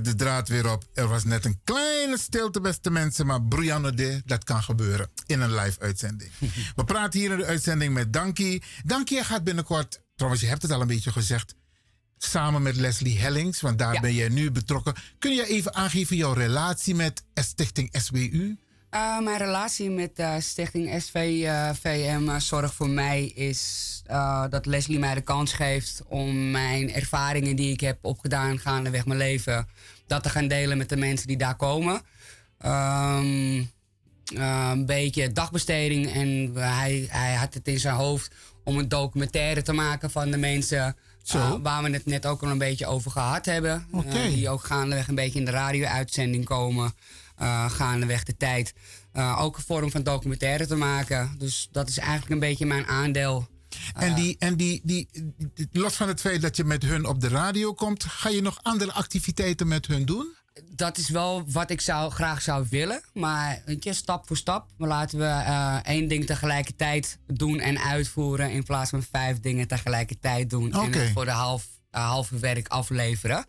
De draad weer op. Er was net een kleine stilte, beste mensen. Maar Brianne de, dat kan gebeuren in een live uitzending. *laughs* We praten hier in de uitzending met Dankie. Dankie gaat binnenkort, trouwens je hebt het al een beetje gezegd... samen met Leslie Hellings, want daar ben jij nu betrokken. Kun je even aangeven jouw relatie met Stichting SWU? Uh, mijn relatie met uh, Stichting SVVM uh, Zorg voor mij is dat Leslie mij de kans geeft om mijn ervaringen die ik heb opgedaan gaandeweg mijn leven, dat te gaan delen met de mensen die daar komen. Um, een beetje dagbesteding en hij, hij had het in zijn hoofd om een documentaire te maken van de mensen waar we het net ook al een beetje over gehad hebben. Okay. die ook gaandeweg een beetje in de radio-uitzending komen gaandeweg de tijd uh, ook een vorm van documentaire te maken. Dus dat is eigenlijk een beetje mijn aandeel. En, eh, die, en die, die, los van het feit dat je met hun op de radio komt, ga je nog andere activiteiten met hun doen? Dat is wel wat ik zou, graag zou willen. Maar weet je, stap voor stap. Maar laten we uh, één ding tegelijkertijd doen en uitvoeren. In plaats van vijf dingen tegelijkertijd doen. En het voor de half, uh, halve werk afleveren.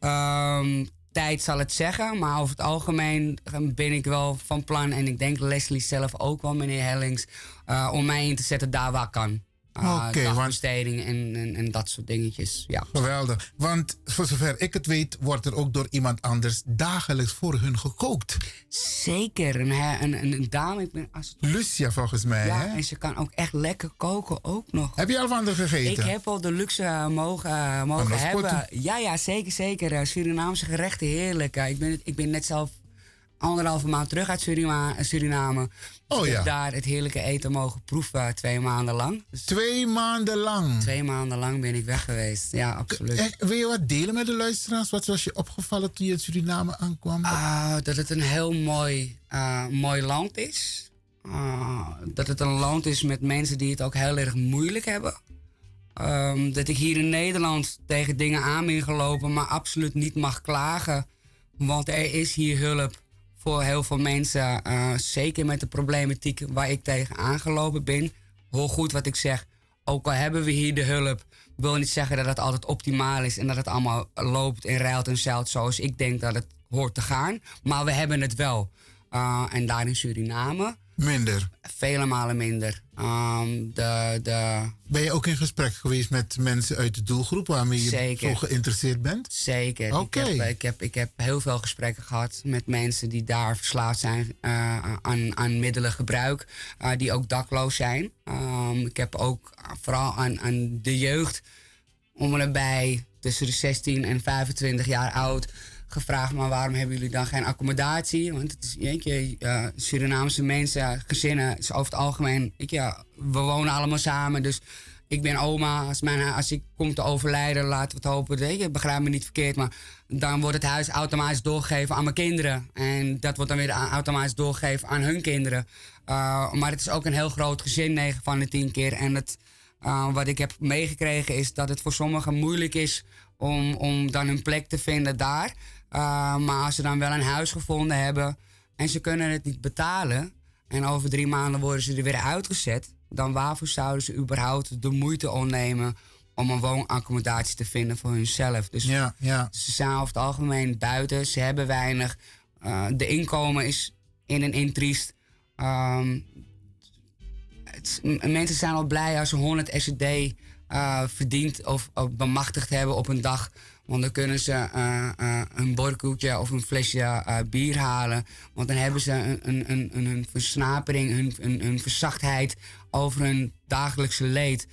Um, tijd zal het zeggen. Maar over het algemeen ben ik wel van plan. En ik denk Leslie zelf ook wel, meneer Hellings. Uh, om mij in te zetten daar waar kan. Uh, Oké, want- dagbesteding en, en, en dat soort dingetjes. Ja. Geweldig. Want voor zover ik het weet, wordt er ook door iemand anders dagelijks voor hun gekookt. Zeker. Een, een, een, dame, ik ben als Lucia volgens mij. Ja, hè? en ze kan ook echt lekker koken ook nog. Heb je al van haar gegeten? Ik heb al de luxe eh, mogen, eh, mogen hebben. Ja, ja, zeker, zeker. Eh, Surinaamse gerechten, heerlijk. Ik, ben, ik ben net zelf anderhalve maand terug uit Surima- Suriname. Dus Oh, ik ja. heb daar het heerlijke eten mogen proeven, eh, twee maanden lang. Dus Twee maanden lang? Twee maanden lang ben ik weg geweest, ja, absoluut. Echt, wil je wat delen met de luisteraars? Wat was je opgevallen toen je in Suriname aankwam? Ah, dat het een heel mooi, eh, mooi land is. Ah, dat het een land is met mensen die het ook heel erg moeilijk hebben. Ehm, dat ik hier in Nederland tegen dingen aan ben gelopen, maar absoluut niet mag klagen. Want er is hier hulp voor heel veel mensen. eh, zeker met de problematiek waar ik tegen aangelopen ben. Hoor goed wat ik zeg. Ook al hebben we hier de hulp, wil niet zeggen dat het altijd optimaal is en dat het allemaal loopt en ruilt en zeilt zoals ik denk dat het hoort te gaan. Maar we hebben het wel. Uh, en daar in Suriname. Minder. Vele malen minder. Um, de, de, Ben je ook in gesprek geweest met mensen uit de doelgroep waarmee je Zeker. zo geïnteresseerd bent? Zeker. Oké. Ik, heb, ik, heb, ik heb heel veel gesprekken gehad met mensen die daar verslaafd zijn uh, aan, aan middelengebruik, uh, die ook dakloos zijn. Um, ik heb ook vooral aan, aan de jeugd om en nabij tussen de 16 en 25 jaar oud gevraagd, maar waarom hebben jullie dan geen accommodatie? Want het is, weet je, uh, Surinaamse mensen, gezinnen, is over het algemeen, weet je, we wonen allemaal samen, dus ik ben oma. Als, mijn, als ik kom te overlijden, laten we het hopen, je, begrijp me niet verkeerd, maar dan wordt het huis automatisch doorgegeven aan mijn kinderen. En dat wordt dan weer automatisch doorgegeven aan hun kinderen. Uh, maar het is ook een heel groot gezin, 9 van de 10 keer. En het, uh, wat ik heb meegekregen is dat het voor sommigen moeilijk is om, om dan hun plek te vinden daar. Uh, maar als ze dan wel een huis gevonden hebben en ze kunnen het niet betalen en over drie maanden worden ze er weer uitgezet, dan waarvoor zouden ze überhaupt de moeite ondernemen om een woonaccommodatie te vinden voor hunzelf? Dus ja, ja. ze zijn over het algemeen buiten, ze hebben weinig. Uh, de inkomen is in en in triest. Um, het, mensen zijn al blij als ze 100 SED uh, verdiend of, of bemachtigd hebben op een dag. Want dan kunnen ze uh, uh, een borkoetje of een flesje bier halen. Want dan hebben ze een, een, een, een versnapering, een, een, een verzachtheid over hun dagelijkse leed.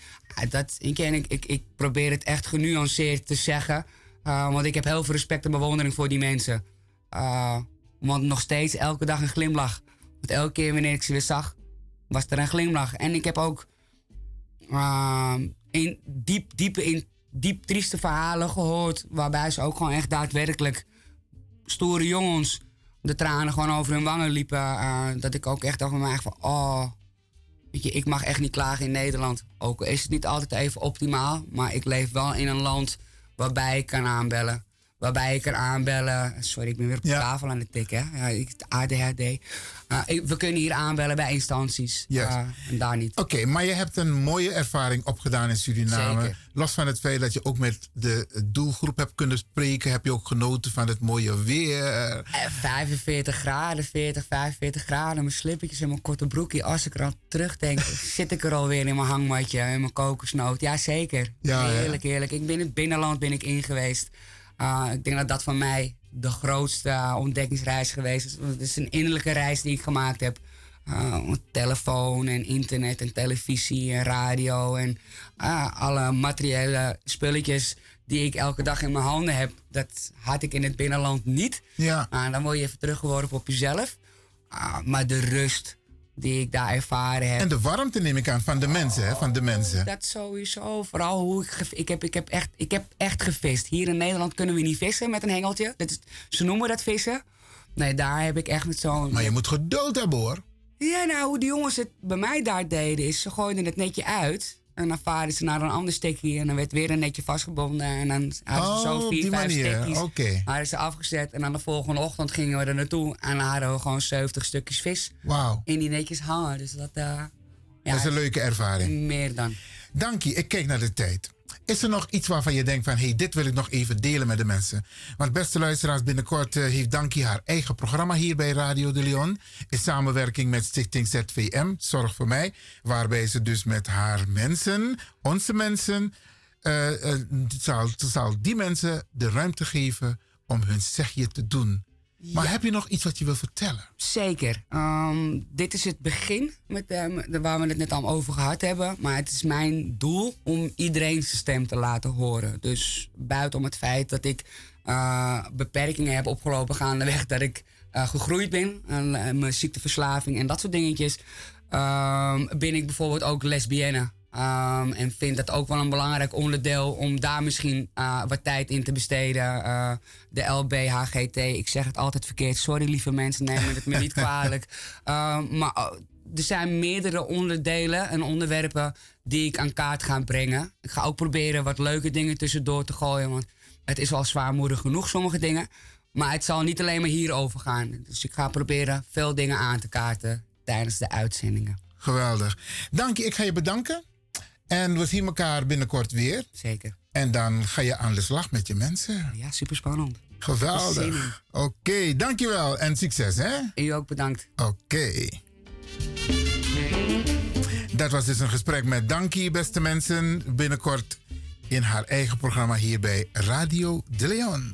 Dat, ik, ik, ik, ik probeer het echt genuanceerd te zeggen. want ik heb heel veel respect en bewondering voor die mensen. want nog steeds elke dag een glimlach. Want elke keer wanneer ik ze weer zag, was er een glimlach. En ik heb ook in diep, diepe in diep trieste verhalen gehoord. Waarbij ze ook gewoon echt daadwerkelijk stoere jongens de tranen gewoon over hun wangen liepen. Uh, dat ik ook echt dacht van mij van, oh, weet je, ik mag echt niet klagen in Nederland. Ook is het niet altijd even optimaal, maar ik leef wel in een land waarbij ik kan aanbellen. Waarbij ik kan aanbellen. Sorry, ik ben weer op de ja. tafel aan het tikken. Ja, ik, ADHD. Uh, ik, we kunnen hier aanbellen bij instanties. Yes. Uh, en daar niet. Oké, okay, maar je hebt een mooie ervaring opgedaan in Suriname. Zeker. Los van het feit dat je ook met de doelgroep hebt kunnen spreken, heb je ook genoten van het mooie weer. Uh, 45 graden, 40, 45 graden. Mijn slippertjes en mijn korte broekje. Als ik er aan terugdenk, *laughs* zit ik er alweer in mijn hangmatje en mijn kokosnoot. Ja, zeker. Ja, heerlijk, ja. heerlijk. Ik ben in het binnenland ben ik in geweest. Uh, ik denk dat dat voor mij de grootste uh, ontdekkingsreis geweest is. Het is een innerlijke reis die ik gemaakt heb. Uh, telefoon en internet en televisie en radio en alle materiële spulletjes die ik elke dag in mijn handen heb. Dat had ik in het binnenland niet. Ja. dan word je even teruggeworpen op jezelf. maar de rust die ik daar ervaren heb. En de warmte neem ik aan van de mensen, hè? Van de mensen. Dat sowieso. Vooral hoe ik, ik, heb, ik, heb echt, ik heb echt gevist. Hier in Nederland kunnen we niet vissen met een hengeltje. Dat is, ze noemen dat vissen. Nee, daar heb ik echt met zo'n... Maar je moet geduld hebben, hoor. Ja, nou, hoe die jongens het bij mij daar deden is... ze gooiden het netje uit... En dan varen ze naar een ander stekje en dan werd weer een netje vastgebonden. En dan hadden ze oh, zo vier, vijf manier. stekjes. Okay. Hadden ze afgezet en dan de volgende ochtend gingen we er naartoe. En dan hadden we gewoon 70 stukjes vis wow. in die netjes hangen. Dus dat, uh, ja, dat is een leuke ervaring. Meer dan. Dank je. Ik kijk naar de tijd. Is er nog iets waarvan je denkt van... hey, dit wil ik nog even delen met de mensen? Want beste luisteraars, binnenkort uh, heeft Dankie haar eigen programma hier bij Radio de Leon... in samenwerking met Stichting ZVM, Zorg voor Mij... waarbij ze dus met haar mensen, onze mensen... Uh, uh, zal, zal die mensen de ruimte geven om hun zegje te doen. Maar heb je nog iets wat je wil vertellen? Zeker. Um, dit is het begin met, uh, waar we het net al over gehad hebben. Maar het is mijn doel om iedereen zijn stem te laten horen. Dus buiten het feit dat ik uh, beperkingen heb opgelopen gaandeweg dat ik uh, gegroeid ben. En mijn ziekteverslaving en dat soort dingetjes. Um, ben ik bijvoorbeeld ook lesbienne. Um, en vind dat ook wel een belangrijk onderdeel om daar misschien uh, wat tijd in te besteden. Uh, de LBHGT, ik zeg het altijd verkeerd. Sorry lieve mensen, neem het me niet kwalijk. Um, *laughs* maar uh, er zijn meerdere onderdelen en onderwerpen die ik aan kaart ga brengen. Ik ga ook proberen wat leuke dingen tussendoor te gooien. Want het is al zwaarmoedig genoeg, sommige dingen. Maar het zal niet alleen maar hierover gaan. Dus ik ga proberen veel dingen aan te kaarten tijdens de uitzendingen. Geweldig. Dank je, ik ga je bedanken. En we zien elkaar binnenkort weer. Zeker. En dan ga je aan de slag met je mensen. Ja, super spannend. Geweldig. Oké, okay, dankjewel en succes hè. U ook bedankt. Oké. Okay. Dat was dus een gesprek met Dankie, beste mensen. Binnenkort in haar eigen programma hier bij Radio De Leon.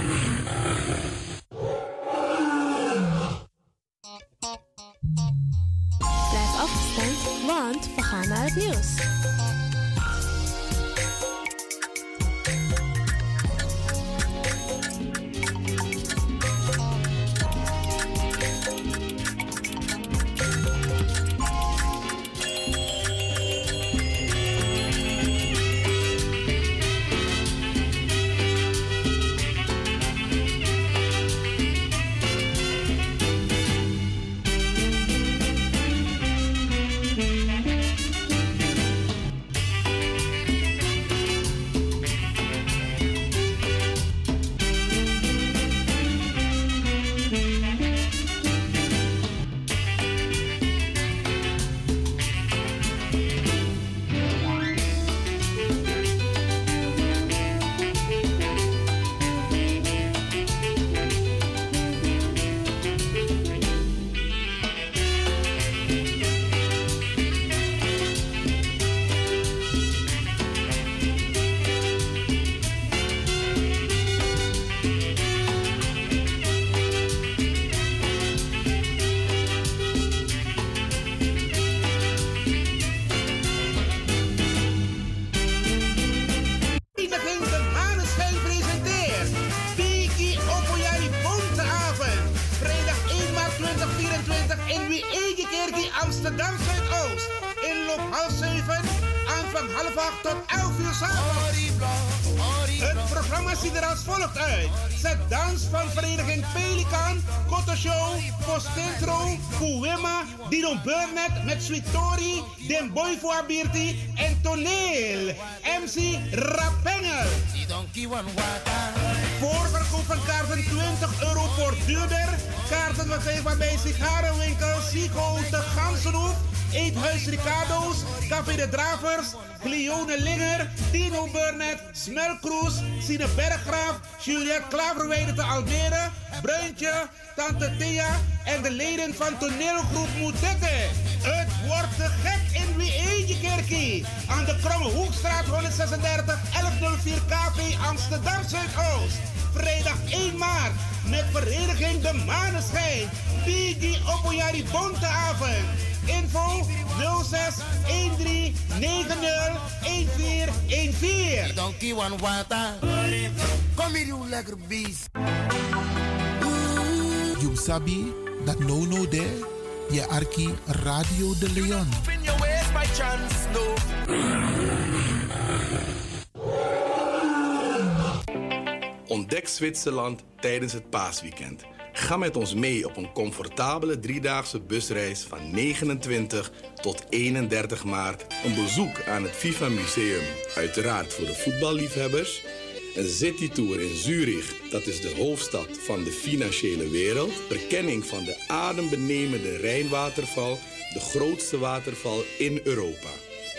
Half 8 tot 11 uur s'avonds. Het programma ziet er als volgt uit. Zet dans van vereniging Pelikan, Koto Show, Postentro, Kuwema, Dino Burnett met Sweetori, Den Boy voor Abirti en Toneel. MC Rapengel. Voorverkoop van kaarten 20 euro voor duurder. Kaarten verkrijgbaar bij sigarenwinkel Sigo de Gansenhoef. Eethuis Ricardo's, Café de Dravers, Glione Linger, Dino Burnett, Smelkroes, Sine Berggraaf, Juliette Klaverweide te Almere, Bruintje, Tante Thea en de leden van toneelgroep Moetette. Het wordt gek in Wiegekerkie. Aan de Kromme Hoekstraat 136 1104 KV Amsterdam Zuidoost. Vrijdag 1 maart met vereniging De Maneschijn. Bigi Opoyari Bonteavond. Info 06 13 90 1414. Donkey one water. Kom hier, you lekker beest. You sabi dat no no there, je arki Radio de Leon. In your ways by chance, no. Ontdek Zwitserland tijdens het paasweekend. Ga met ons mee op een comfortabele driedaagse busreis van 29 tot 31 maart. Een bezoek aan het FIFA Museum, uiteraard voor de voetballiefhebbers. Een citytour in Zurich, dat is de hoofdstad van de financiële wereld. Verkenning van de adembenemende Rijnwaterval, de grootste waterval in Europa.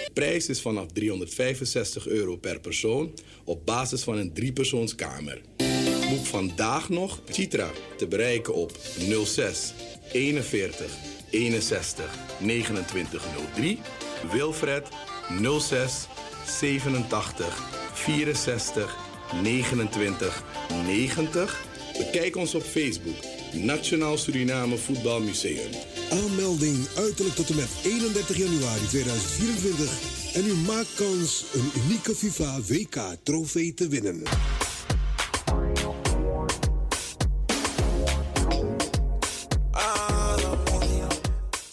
De prijs is vanaf 365 euro per persoon op basis van een driepersoonskamer. Boek vandaag nog Citra te bereiken op 06 41 61 2903. Wilfred 06 87 64 29 90. Bekijk ons op Facebook. Nationaal Suriname Voetbalmuseum. Aanmelding uiterlijk tot en met 31 januari 2024. En u maakt kans een unieke FIFA WK trofee te winnen.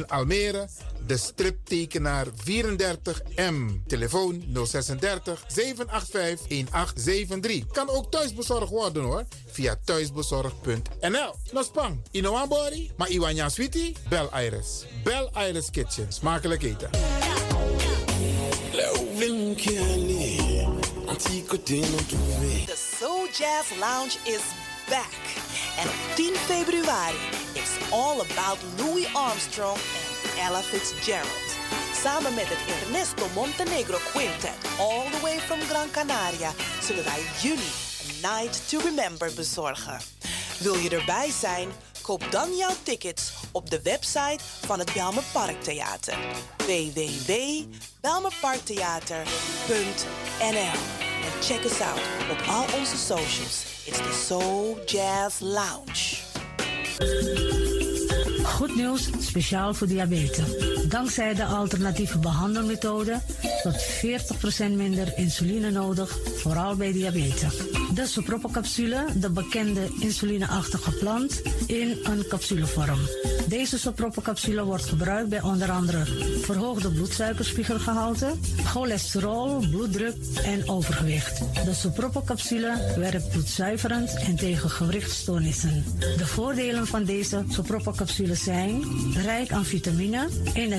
in Almere de striptekenaar 34M. Telefoon 036 785 1873. Kan ook thuisbezorgd worden hoor. Via thuisbezorgd.nl. Nospang, Inoambori, maar Iwanya Sweetie, Bel Iris. Bel Iris Kitchen. Smakelijk eten. The Soul Jazz Lounge is back. En op 10 februari all about Louis Armstrong en Ella Fitzgerald. Samen met het Ernesto Montenegro Quintet, all the way from Gran Canaria, zullen wij jullie een Night to Remember bezorgen. Wil je erbij zijn? Koop dan jouw tickets op de website van het Belmer Parktheater. www.belmerparktheater.nl En check us out op al onze socials. It's the Soul Jazz Lounge. Goed nieuws, speciaal voor diabetes. Dankzij de alternatieve behandelmethode tot 40% minder insuline nodig, vooral bij diabetes. De soproppencapsule, de bekende insulineachtige plant, in een capsulevorm. Deze soproppencapsule wordt gebruikt bij onder andere verhoogde bloedsuikerspiegelgehalte, cholesterol, bloeddruk en overgewicht. De soproppencapsule werkt bloedzuiverend en tegen gewrichtstoornissen. De voordelen van deze soproppencapsules zijn rijk aan vitamine, energie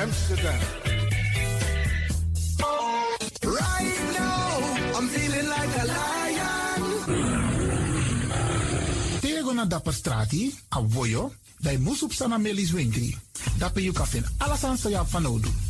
Amsterdam. Right now, I'm feeling like a lion. Tego na dapper strati, a voyo, dai musup sana melis winkri. Dapper you kafin alasan sa ya fanodu.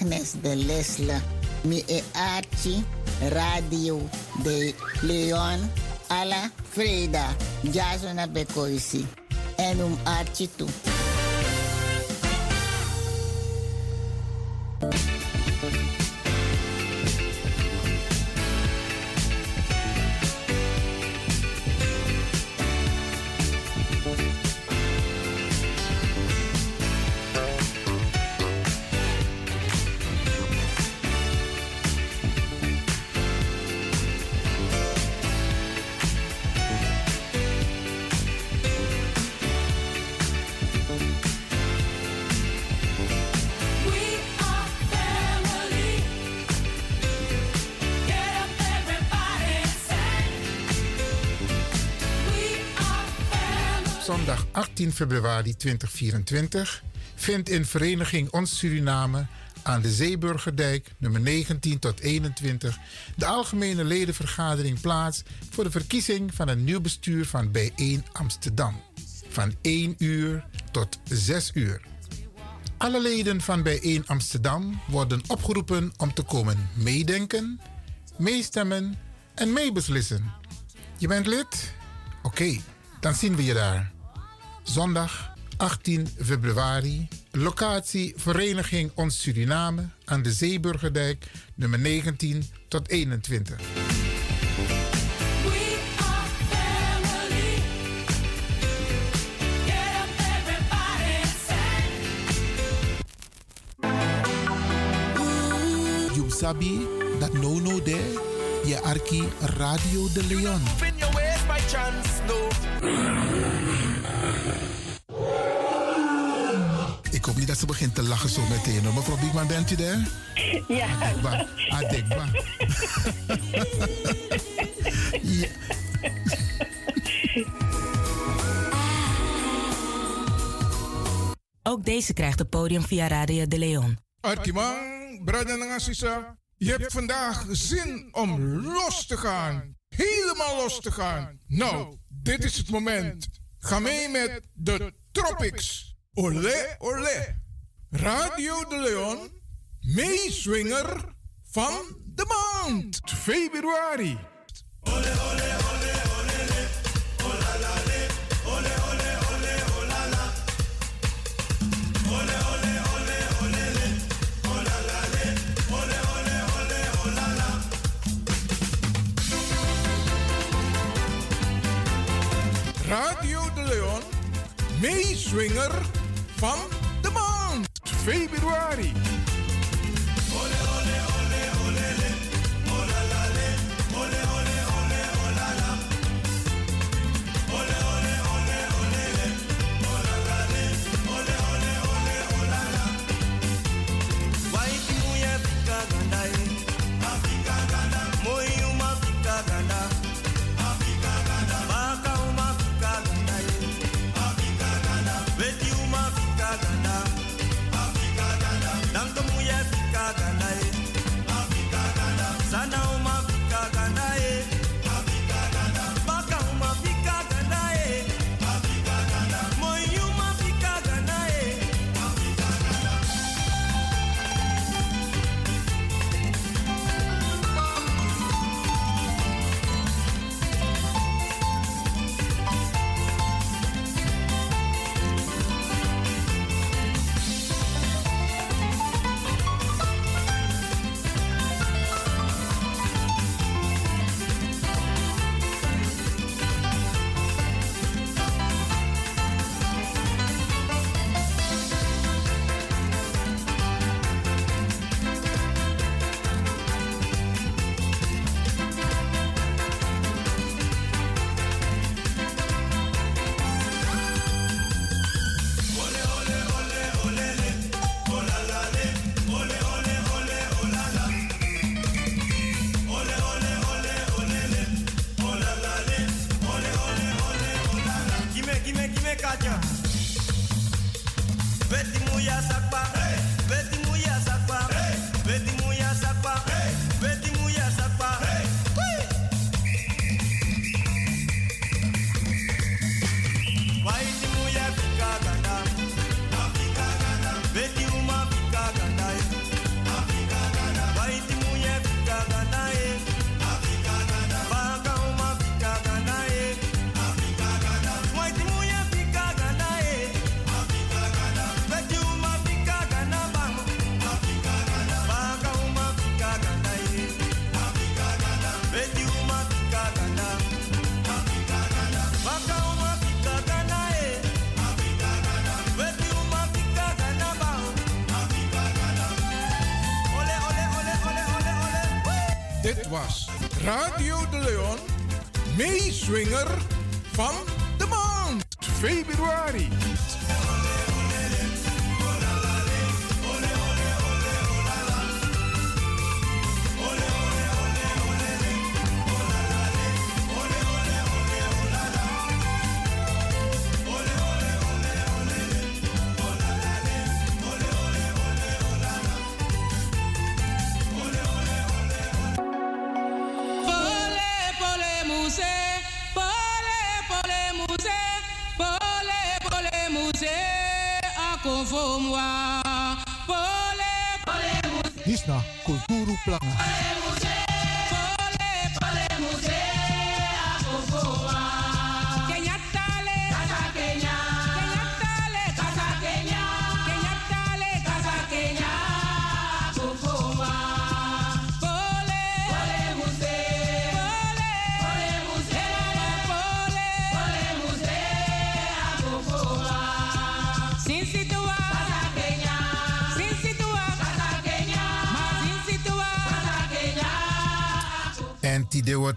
De Lesle, mi e Archie, Radio de Leon, Ala Freda, Jazona Bekoisi, en um Archie toe. Zondag 18 februari 2024 vindt in Vereniging Ons Suriname aan de Zeeburgerdijk, nummer 19 tot 21, de algemene ledenvergadering plaats voor de verkiezing van een nieuw bestuur van Bijeen Amsterdam. Van 1 uur tot 6 uur. Alle leden van Bijeen Amsterdam worden opgeroepen om te komen meedenken, meestemmen en meebeslissen. Je bent lid? Oké, dan zien we je daar. Zondag 18 februari. Locatie Vereniging Ons Suriname aan de Zeeburgerdijk, nummer 19 tot 21. You sabi that no no there, je arki Radio de Leon. Ik hoop niet dat ze begint te lachen zo meteen. hoor. Mevrouw Biekman, bent u daar? *laughs* Ja. Adekba. Adekba. *laughs* ja. Ook deze krijgt het podium via Radio de Leon. Arkimang, brada en assisa, je hebt vandaag zin om los te gaan. Helemaal los te gaan. Nou, dit is het moment. Ga mee met de Tropics. Olé, olé. Radio de Leon, meeswinger van de maand. Februari. Radio de Leon, meeswinger van de maand. Februari.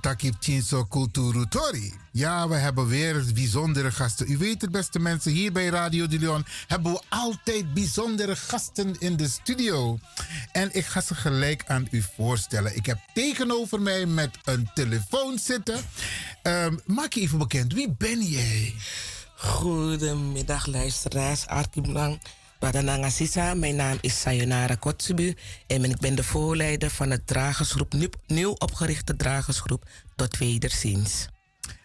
Takip Chinso Kulturu Tori. Ja, we hebben weer bijzondere gasten. U weet het, beste mensen, hier bij Radio de Leon hebben we altijd bijzondere gasten in de studio. En ik ga ze gelijk aan u voorstellen. Ik heb tegenover mij met een telefoon zitten. Ehm, maak je even bekend, wie ben jij? Goedemiddag luisteraars, Arkiblang. Badananga Sisa, mijn naam is Sayonara Kotsubu en ik ben de voorleider van het dragersgroep, nieuw, opgerichte dragersgroep Tot Wederziens.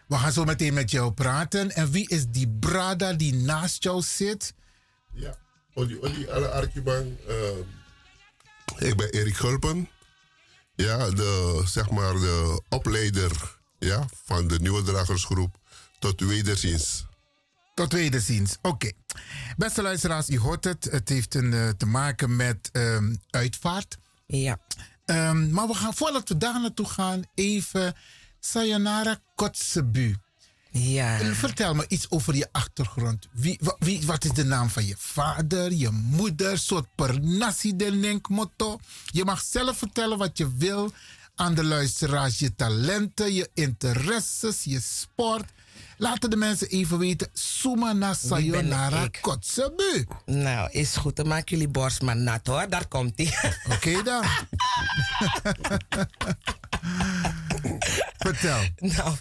We gaan zo meteen met jou praten. En wie is die brada die naast jou zit? Ja, Oli Oli alle Arkibang. ik ben Erik Gulpen. Ja, de, zeg maar de opleider ja, van de nieuwe dragersgroep Tot Wederziens. Tot wederziens. Oké. Beste luisteraars, u hoort het. Het heeft een, uh, te maken met um, uitvaart. Ja. Um, maar we gaan, voordat we daar naartoe gaan, even Sayonara Kotzebu. Ja. Vertel me iets over je achtergrond. Wie, wie, wat is de naam van je vader, je moeder, soort per nasi del motto? Je mag zelf vertellen wat je wil aan de luisteraars. Je talenten, je interesses, je sport. Laten de mensen even weten. Suma na sayonara kotsebu. Nou, is goed. Dan maken jullie borst maar nat hoor. Daar komt hij. *laughs* Oké okay, dan. *laughs* Vertel. Nou,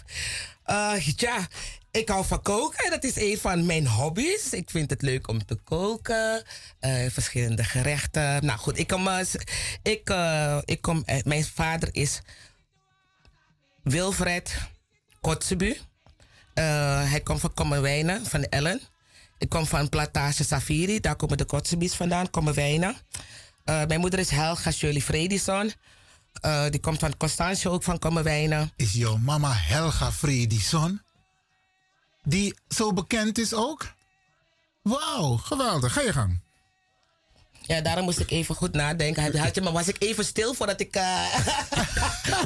uh, ja. Ik hou van koken. Dat is een van mijn hobby's. Ik vind het leuk om te koken. Uh, verschillende gerechten. Nou goed, ik kom... Uh, ik, ik kom mijn vader is Wilfred Kotzebu. Uh, hij komt van Kommerwijnen, van Ellen. Ik kom van Plantage Safiri, daar komen de Kotzebies vandaan, Kommerwijnen. Uh, mijn moeder is Helga Shirley Fredison. Uh, die komt van Constantio, ook van Kommerwijnen. Is jouw mama Helga Fredison? Die zo bekend is ook? Wauw, geweldig. Ga je gang. Ja, daarom moest ik even goed nadenken. Had je, maar was ik even stil voordat ik uh,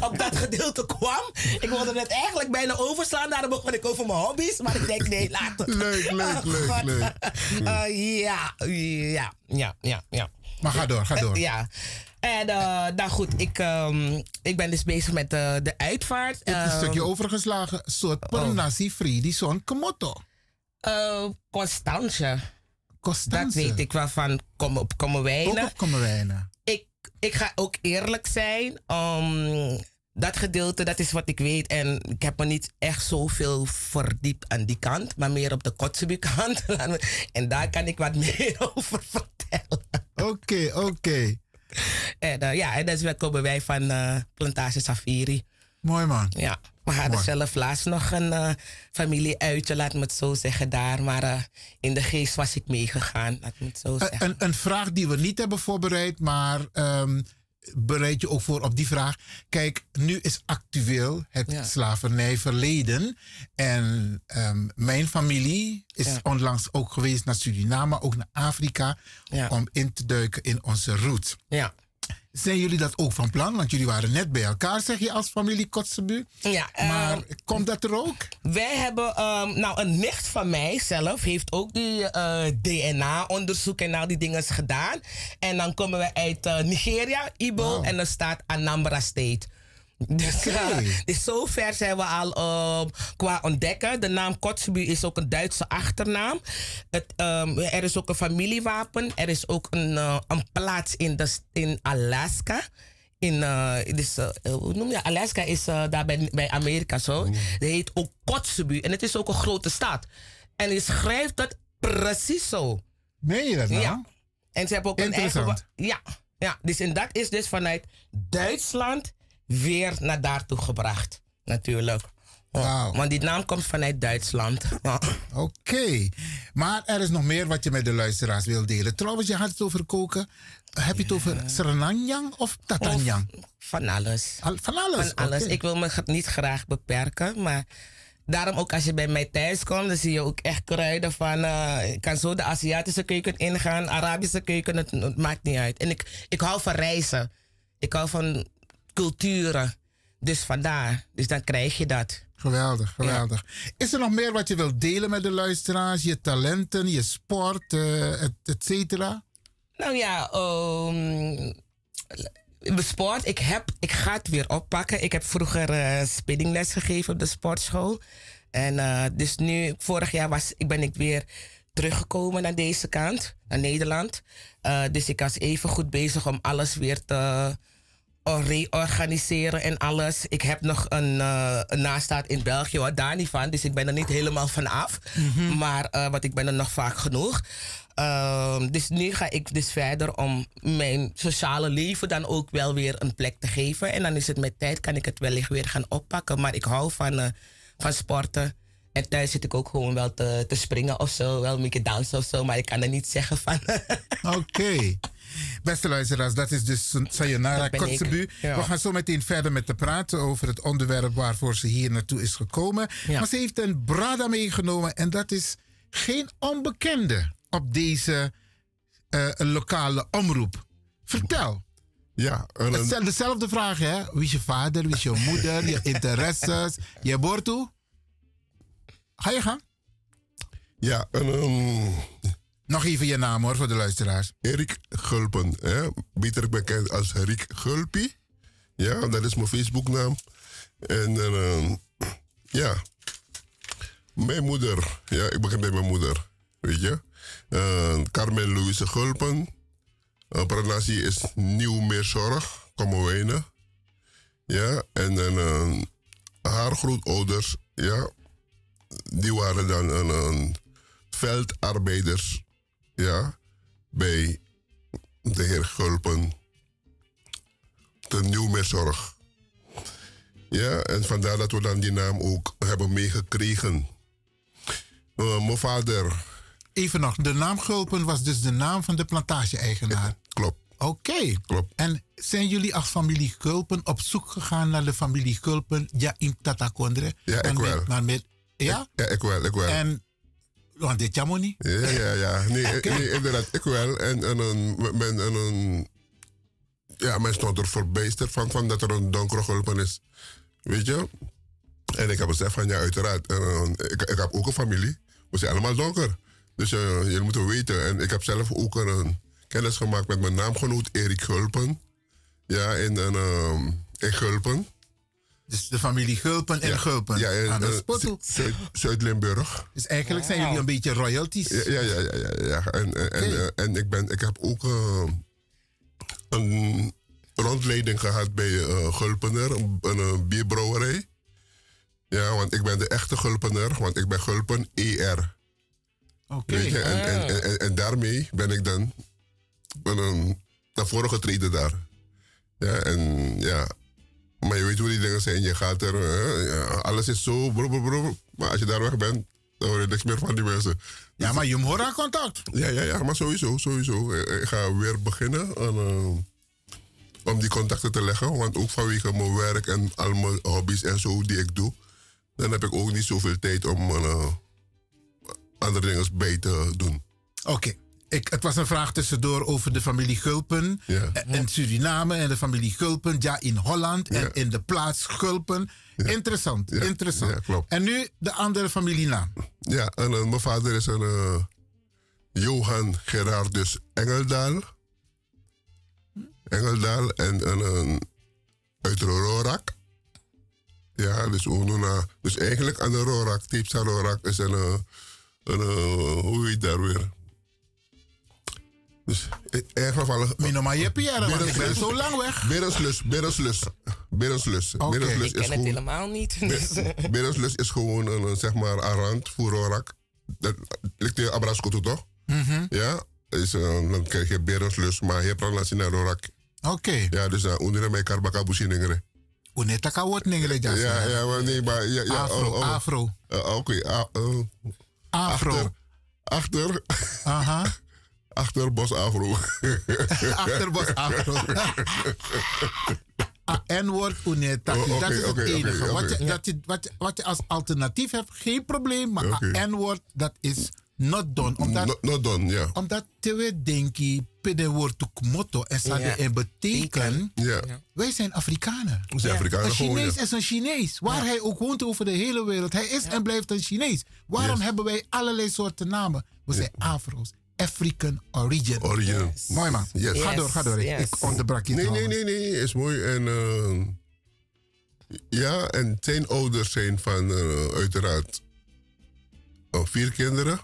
*laughs* op dat gedeelte kwam. Ik wilde het eigenlijk bijna overslaan. Daarom begon ik over mijn hobby's. Maar ik denk, nee, laat het. Leuk, leuk, leuk, leuk. Uh, *laughs* ja, ja, ja, ja, ja. Maar ga door, ga door. ja. En uh, nou goed, ik, um, ik ben dus bezig met de, de uitvaart. Je hebt een stukje overgeslagen. soort Pernasi oh. Fridison Komoto. Uh, Constance. Constance. Dat weet ik wel van kom op Kommerwijnen. Ook op. Ik, ik ga ook eerlijk zijn. Um, dat gedeelte, dat is wat ik weet. En ik heb me niet echt zoveel verdiept aan die kant. Maar meer op de Kotzebu kant. *laughs* en daar kan ik wat *laughs* meer over vertellen. Oké, okay, oké. Okay. En uh, ja, en dat is waar komen wij van uh, Plantage Safiri. Mooi man. Ja. We hadden Mooi. zelf laatst nog een uh, familieuitje, laat me het zo zeggen, daar. Maar uh, in de geest was ik meegegaan, laat me het zo zeggen. Een, een vraag die we niet hebben voorbereid, maar um, bereid je ook voor op die vraag. Kijk, nu is actueel het ja. slavernijverleden. En um, mijn familie is ja. onlangs ook geweest naar Suriname, ook naar Afrika, ja. om in te duiken in onze roots. Ja. Zijn jullie dat ook van plan? Want jullie waren net bij elkaar, zeg je, als familie Kotzebu. Ja. Maar uh, komt dat er ook? Wij hebben, um, nou, een nicht van mij zelf heeft ook die uh, DNA-onderzoek en al die dingen gedaan. En dan komen we uit uh, Nigeria, Ibo, wow. en dan staat Anambra State. Dus, okay. uh, dus zover zijn we al uh, qua ontdekken. De naam Kotzebue is ook een Duitse achternaam. Het, um, er is ook een familiewapen. Er is ook een, uh, een plaats in, de, in Alaska. In, dus, hoe noem je Alaska is daar bij, bij Amerika zo. Mm. Dat heet ook Kotzebue. En het is ook een grote stad. En je schrijft dat precies zo. Meen je dat nou? Ja. En ze hebben ook een eigen... Ja, ja. Dus en dat is dus vanuit Duitsland weer naar daartoe gebracht. Natuurlijk. Oh, Want die naam komt vanuit Duitsland. *laughs* Oké. Maar er is nog meer wat je met de luisteraars wil delen. Trouwens, je had het over koken. Heb je het over Srenanjang of Tatanjang? Van alles. van alles? Van alles. Ik wil me niet graag beperken, maar daarom ook als je bij mij thuis komt, dan zie je ook echt kruiden van. eh, ik kan zo de Aziatische keuken ingaan, Arabische keuken, het, het maakt niet uit. En ik, ik hou van reizen. Ik hou van culturen. Dus vandaar. Dus dan krijg je dat. Geweldig, geweldig. Is er nog meer wat je wilt delen met de luisteraars? Je talenten, je sport, eh, et, et cetera? Nou ja, ehm de sport, ik, heb, ik ga het weer oppakken. Ik heb vroeger eh spinningles gegeven op de sportschool. En eh, dus nu, vorig jaar was, ik ben ik weer teruggekomen naar deze kant, naar Nederland. Eh, dus ik was even goed bezig om alles weer te eh, reorganiseren en alles. Ik heb nog een, eh, een nastaat in België, hoor, daar niet van. Dus ik ben er niet helemaal van af. Maar eh, want ik ben er nog vaak genoeg. Ehm, dus nu ga ik dus verder om mijn sociale leven dan ook wel weer een plek te geven. En dan is het met tijd, kan ik het wellicht weer gaan oppakken. Maar ik hou van, eh, van sporten. En thuis zit ik ook gewoon wel te, te springen of zo. Wel een beetje dansen of zo. Maar ik kan er niet zeggen van... *laughs* Oké. Beste luisteraars, dat is dus Sayonara. Kotzebu. Ja. We gaan zo meteen verder met te praten over het onderwerp waarvoor ze hier naartoe is gekomen. Ja. Maar ze heeft een brada meegenomen en dat is geen onbekende op deze eh, lokale omroep. Vertel. Ja, en Het zijn dezelfde vragen, hè? Wie is je vader, wie is je moeder, je *laughs* interesses, je boortoe? Ga je gang? Ja, en ehm, Nog even je naam hoor, voor de luisteraars. Erik Gulpen, hè? beter bekend als Rick Gulpie. Ja, dat is mijn Facebooknaam. En ehm, ja, mijn moeder, ja, ik begin bij mijn moeder, weet je. Eh, Carmen Louise Gulpen. Uh, Pranasi is Nieuw Meer Zorg, Kommerwijnen. Ja, en dan ehm, haar grootouders, ja, die waren dan een, een veldarbeiders, ja, bij de heer Gulpen te Nieuwmeerzorg. Ja, en vandaar dat we dan die naam ook hebben meegekregen. Eh, mijn vader. Even nog, de naam Gulpen was dus de naam van de plantage-eigenaar. Klopt. Oké. Klopt. En zijn jullie als familie Gulpen op zoek gegaan naar de familie Gulpen ja, in Tatakondre? Ja, ik wel. met, ja? Ja, ik wel, ik wel. En, want dit jammer niet? Ja, ja, ja. Nee, *laughs* nee inderdaad, ik wel. En, en, een, men, en een, ja, men stond er verbijsterd van, van dat er een donkere gulpen is. Weet je? En ik heb gezegd van, ja, uiteraard. En, ik, ik heb ook een familie. We zijn allemaal donker. Dus eh, jullie moeten weten. En ik heb zelf ook een, een kennis gemaakt met mijn naamgenoot Erik Gulpen. Ja, in, een, ehm, in Gulpen. Dus de familie Gulpen en Gulpen. Ja, in Ah, eh. Zuid- Zuid-Limburg. Dus eigenlijk zijn jullie een beetje royalties. Ja, ja, ja. ja, ja, ja. En, en, en, eh, en ik, ben, ik heb ook eh, een rondleiding gehad bij eh Gulpener, een, een, bierbrouwerij. Ja, want ik ben de echte Gulpener, want ik ben Gulpen ER. Oké. En, en, Ah. en, en, en daarmee ben ik dan ben een, naar voren getreden daar. Ja, en ja, maar je weet hoe die dingen zijn. Je gaat er, eh, ja, alles is zo, bro, bro, bro. Maar als je daar weg bent, dan hoor je niks meer van die mensen. Ja, maar je moet horen contact. Ja, ja, ja, maar sowieso, sowieso. Eh, Ik ga weer beginnen aan, eh, om die contacten te leggen. Want ook vanwege mijn werk en al mijn hobby's en zo die ik doe, dan heb ik ook niet zoveel tijd om eh, andere dingen bij te doen. Oké. Ik, het was een vraag tussendoor over de familie Gulpen Ja. eh, in Suriname en de familie Gulpen ja, in Holland en in de plaats Gulpen. Interessant, interessant. klopt. En nu de andere familienaam. Ja, en eh, mijn vader is een eh, Johan Gerardus Engeldaal. Engeldaal en een, uit Rorak. Ja, dus, eh, dus eigenlijk aan de Rorak, Tipsa Rorak is een, een hoe heet dat weer? Dus in ieder geval... Mino maar je want ik ben zo lang weg. Berenslus, Berenslus. Berenslus. Oké. Berenslus Ik ken het helemaal niet. Dus, Berenslus is gewoon een, zeg maar, arant voor Rorak. Dat ligt in Abraskoto toch? Mhm. Ja, is, eh, dan krijg je Berenslus, maar je hebt dan naar Rorak. Oké. Ja, dus uh, onder mij Karbaka Bushiningere. Uneta kan wordt ningele jas. Ja, ja, maar nee, maar... Ja, ja, Afro, oh, oh. afro. Eh, Oké, ah, eh, Afro. Achter. Aha. *laughs* Achterbos afro. *laughs* Achterbos afro. *laughs* Ah, N-woord Uneta. Oh, dat is het oké, oké, enige. oké. Wat, je, dat je, wat, je, wat je als alternatief hebt, geen probleem. Maar N-woord, dat is not done. Omdat, Not, not done, ja. omdat te denken, pede woord ook motto. En dat Ja. en betekent, Ja. wij zijn Afrikanen. We zijn Afrikanen Een gewoon, Chinees ja. is een Chinees. Waar hij ook woont over de hele wereld. Hij is en blijft een Chinees. Waarom Yes. hebben wij allerlei soorten namen? We zijn Afro's. African origin. Origin. Mooi man. Yes. Ga door, ga door. Ik- Ik onderbrak je Nee, nee, nee, nee, is mooi. En eh, ja, en zijn ouders zijn van eh, uiteraard eh, vier kinderen.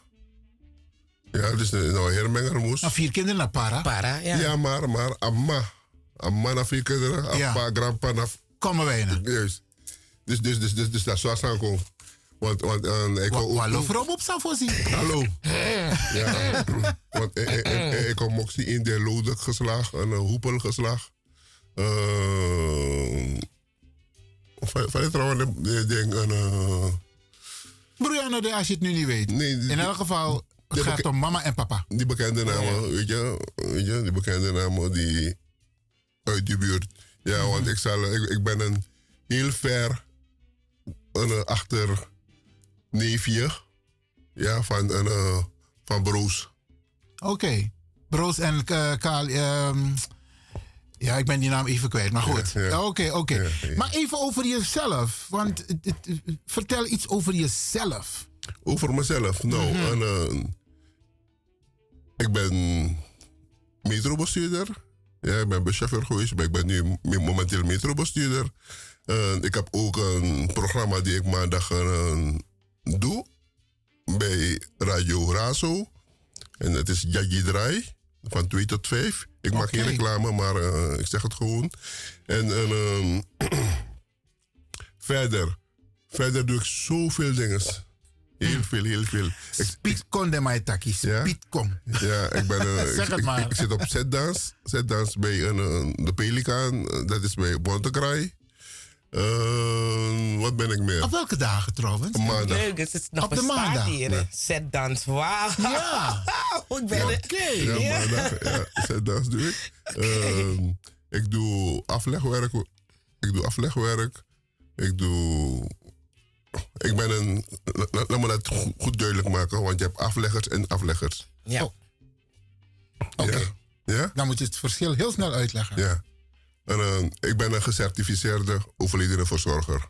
Ja, dus een nou, hermengermoes. Nou, vier kinderen naar para. Para, ja. Ja, maar, maar Amma. Amma na vier kinderen. Ja. Appa, grandpa na... Komen wij naar. Juist. Dus, dus, dus, dus, dus dat is zo aankomen. Want, want uh, ik kom Hallo, vrouw op Savosi. Hallo. Ja, want ik, ik, ik, kom ook zien in de lodek geslagen, een hoepel geslagen. Uh, van van het trouwens, ik denk een. Uh, Brianna, als je het nu niet weet. Nee, In elk geval, het gaat om mama en papa. die bekende namen, weet, je, weet je, die bekende namen die uit die buurt. Ja, want ik, zal, ik, ik ben een heel ver een achter neefje ja, van, een, uh, van Broos. Oké. Broos en eh, Kaal. ehm, ja, ik ben die naam even kwijt, maar goed. Ja. Oké, oké. Ja. Maar even over jezelf. Want vertel iets over jezelf. Over mezelf. Nou, Mhm. en, eh, ik ben metrobestuurder. Ja, ik ben buschauffeur geweest, maar ik ben nu momenteel metrobestuurder. Eh, ik heb ook een programma die ik maandag eh, doe bij Radio Razo. En het is Jaggi Draai van 2 tot 5. Ik maak geen reclame, maar eh, ik zeg het gewoon. En, en ehm, *clears throat* verder, verder doe ik zoveel dingen. Heel veel, heel veel. Kon de mij takkie. Piet kon. ja, ik ben... eh, *laughs* Zeg ik, het maar. Ik, zit op setdans. Setdans bij een, eh, de Pelikaan. Dat is bij Bontekraai. Eh, wat ben ik meer? Op welke dagen trouwens? Maandag. Leuk, het is nog Op de maandag. hier. Nee. Zet dans, *laughs* wauw. Ja. ik ben Oké. er. Ja, Ja. maandag. Ja, setdans doe ik. Ehm, ik doe aflegwerk. Ik doe aflegwerk. Ik doe... Ik ben een... la- la- Laat me dat goed, goed duidelijk maken, want je hebt afleggers en afleggers. Ja. Ja? Ja? Dan moet je het verschil heel snel uitleggen. Ja. En, eh, ik ben een gecertificeerde overledenenverzorger.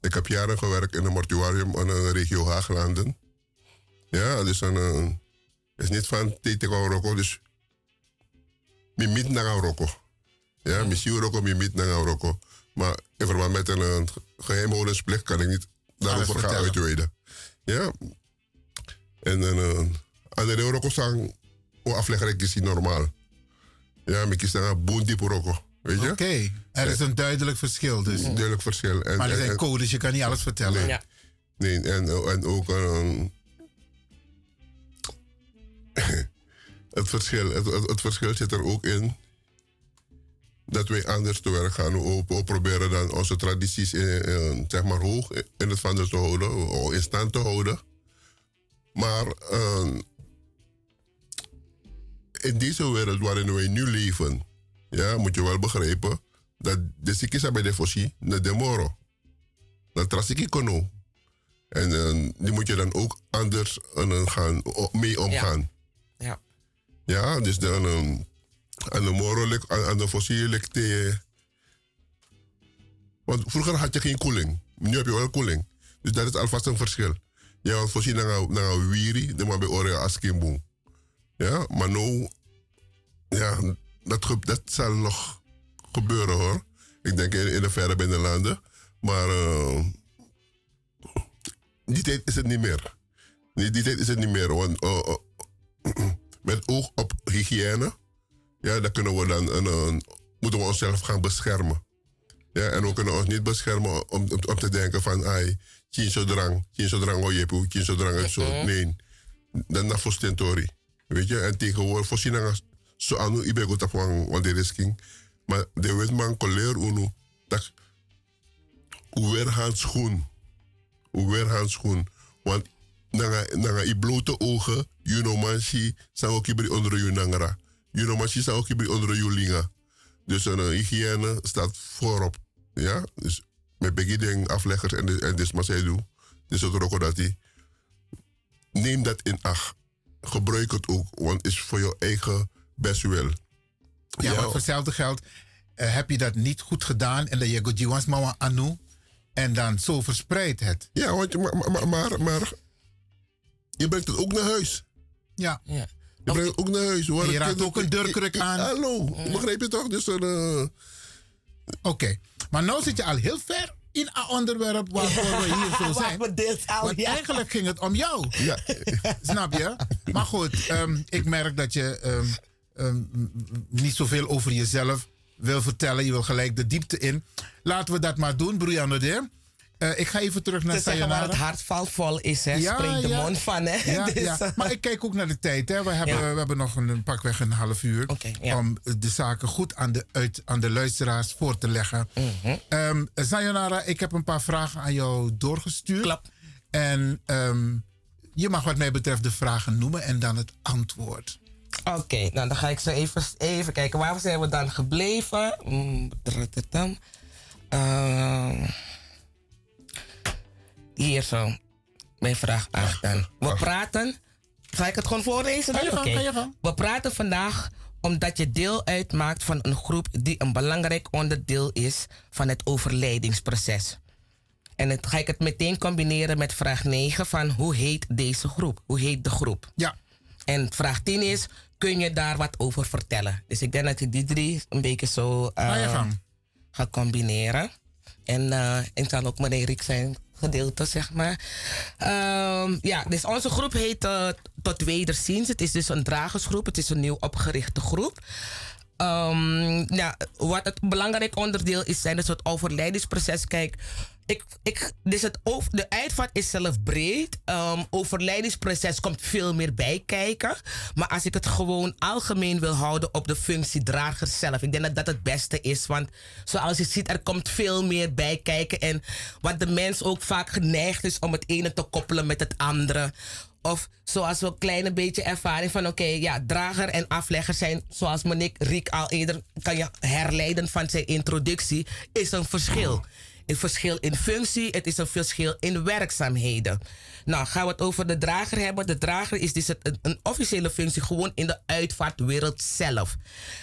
Ik heb jaren gewerkt in een mortuarium in de regio Haaglanden. Ja, dus een, eh, is niet van Tete Roko, dus mi niet naar Roko. Ja, misschien Roko, mi niet naar Roko. Maar in verband met een uh, geheimhoudensplicht kan ik niet daarover gaan uitweiden. Ja. En uh, aan de Roko staan, o aflegger ik is normaal. Ja, ik kies dan diep Roko. Weet je? Oké, er is een duidelijk verschil dus. Een duidelijk verschil. En, Maar er zijn en- codes, je kan niet alles vertellen. Nee. Nee, en, en ook ehm, het, verschil, het, het, het verschil zit er ook in dat wij anders te werk gaan. We, we proberen dan onze tradities in, in, zeg maar hoog in het vaandel te houden, of in stand te houden. Maar ehm, in deze wereld waarin wij nu leven, ja, moet je wel begrijpen dat de ziektes bij de fossi, de demoro. Dat trasiki kono. En eh, die moet je dan ook anders eh, gaan, mee omgaan. Ja. Ja, dus dan eh, aan de moro, aan de fossiel ligt de... Want vroeger had je geen koeling. Nu heb je wel koeling. Dus dat is alvast een verschil. Ja, want voorzien naar een wiri, dan maar bij ore askimboom. Ja, maar nu, ja, dat, dat zal nog gebeuren hoor. Ik denk in, in de verre binnenlanden. Maar eh, die tijd is het niet meer. Die, die tijd is het niet meer. Want eh, eh, *clears throat* met oog op hygiëne, ja, dan kunnen we dan een, moeten we onszelf gaan beschermen. Ja, en we kunnen ons niet beschermen om, om, om te denken van, ai, tien zo drang, tien zo drang, oh zo drang, zo. Nee, dan naar voor. Weet je, en tegenwoordig voorzien so anu ibe go tap wan wan de risking. Maar de wet man koleer uno tak uwer handschoen uwer handschoen want nanga nanga i blote ogen you know man si sang ook onder je nangara you know man si sang ook onder je linga. Dus een hygiëne staat voorop. Ja dus met beginning afleggers en en dis maar zij doen dus ook rokodati neem dat in acht. Gebruik het ook want is voor je eigen Besuel. Ja, maar voor hetzelfde geld eh, heb je dat niet goed gedaan en dat je Gojiwans mama anu en dan zo verspreid het. Ja, want, maar, maar, maar, je brengt het ook naar huis. Ja. ja. Je brengt het ook naar huis. Hoor. Je raakt ook een deurkruk aan. Hallo, begreep je toch? Dus eh, Oké, maar nou zit je al heel ver in een onderwerp waarvoor we hier zo *laughs* zijn. Want eigenlijk ging het om jou. Ja. Snap je? Maar goed, ehm, ik merk dat je ehm, Ehm, niet zoveel over jezelf wil vertellen. Je wil gelijk de diepte in. Laten we dat maar doen, Brianne de. Eh, ik ga even terug naar Te zeggen waar het hart valt vol is, hè? Ja, de mond van, hè? Ja, *laughs* dus, eh, Maar ik kijk ook naar de tijd, hè? We hebben, we hebben nog een, pakweg een half uur om de zaken goed aan de, uit, aan de luisteraars voor te leggen. Mm Sayonara, ik heb een paar vragen aan jou doorgestuurd. Klap. En ehm, je mag wat mij betreft de vragen noemen en dan het antwoord. Oké, nou dan ga ik zo even, even kijken. Waar zijn we dan gebleven? Mm, ehm, hier zo. Mijn vraag 8 dan. We praten. Ga ik het gewoon voorlezen? Dan? Okay. We praten vandaag omdat je deel uitmaakt van een groep die een belangrijk onderdeel is van het overlijdingsproces. En dan ga ik het meteen combineren met vraag 9 van hoe heet deze groep? Hoe heet de groep? Ja. En vraag 10 is, kun je daar wat over vertellen? Dus ik denk dat ik die drie een beetje zo je gang. ga combineren. En eh ik zal ook meneer Riek zijn gedeelte, zeg maar. Ehm, ja, dus onze groep heet eh, Tot Wederziens. Het is dus een dragersgroep. Het is een nieuw opgerichte groep. Ja, wat het belangrijk onderdeel is, zijn dus het overlijdingsproces. Kijk, ik, ik, dus het de uitvaart is zelf breed. Ehm overlijdingsproces komt veel meer bij kijken. Maar als ik het gewoon algemeen wil houden op de functiedrager zelf. Ik denk dat dat het beste is. Want zoals je ziet, er komt veel meer bij kijken. En wat de mens ook vaak geneigd is om het ene te koppelen met het andere. Of zoals we een klein beetje ervaring van, oké, ja, drager en aflegger zijn, zoals meneer Riek al eerder kan je herleiden van zijn introductie, is een verschil. Een verschil in functie, het is een verschil in werkzaamheden. Nou, gaan we het over de drager hebben. De drager is dus een, een officiële functie gewoon in de uitvaartwereld zelf.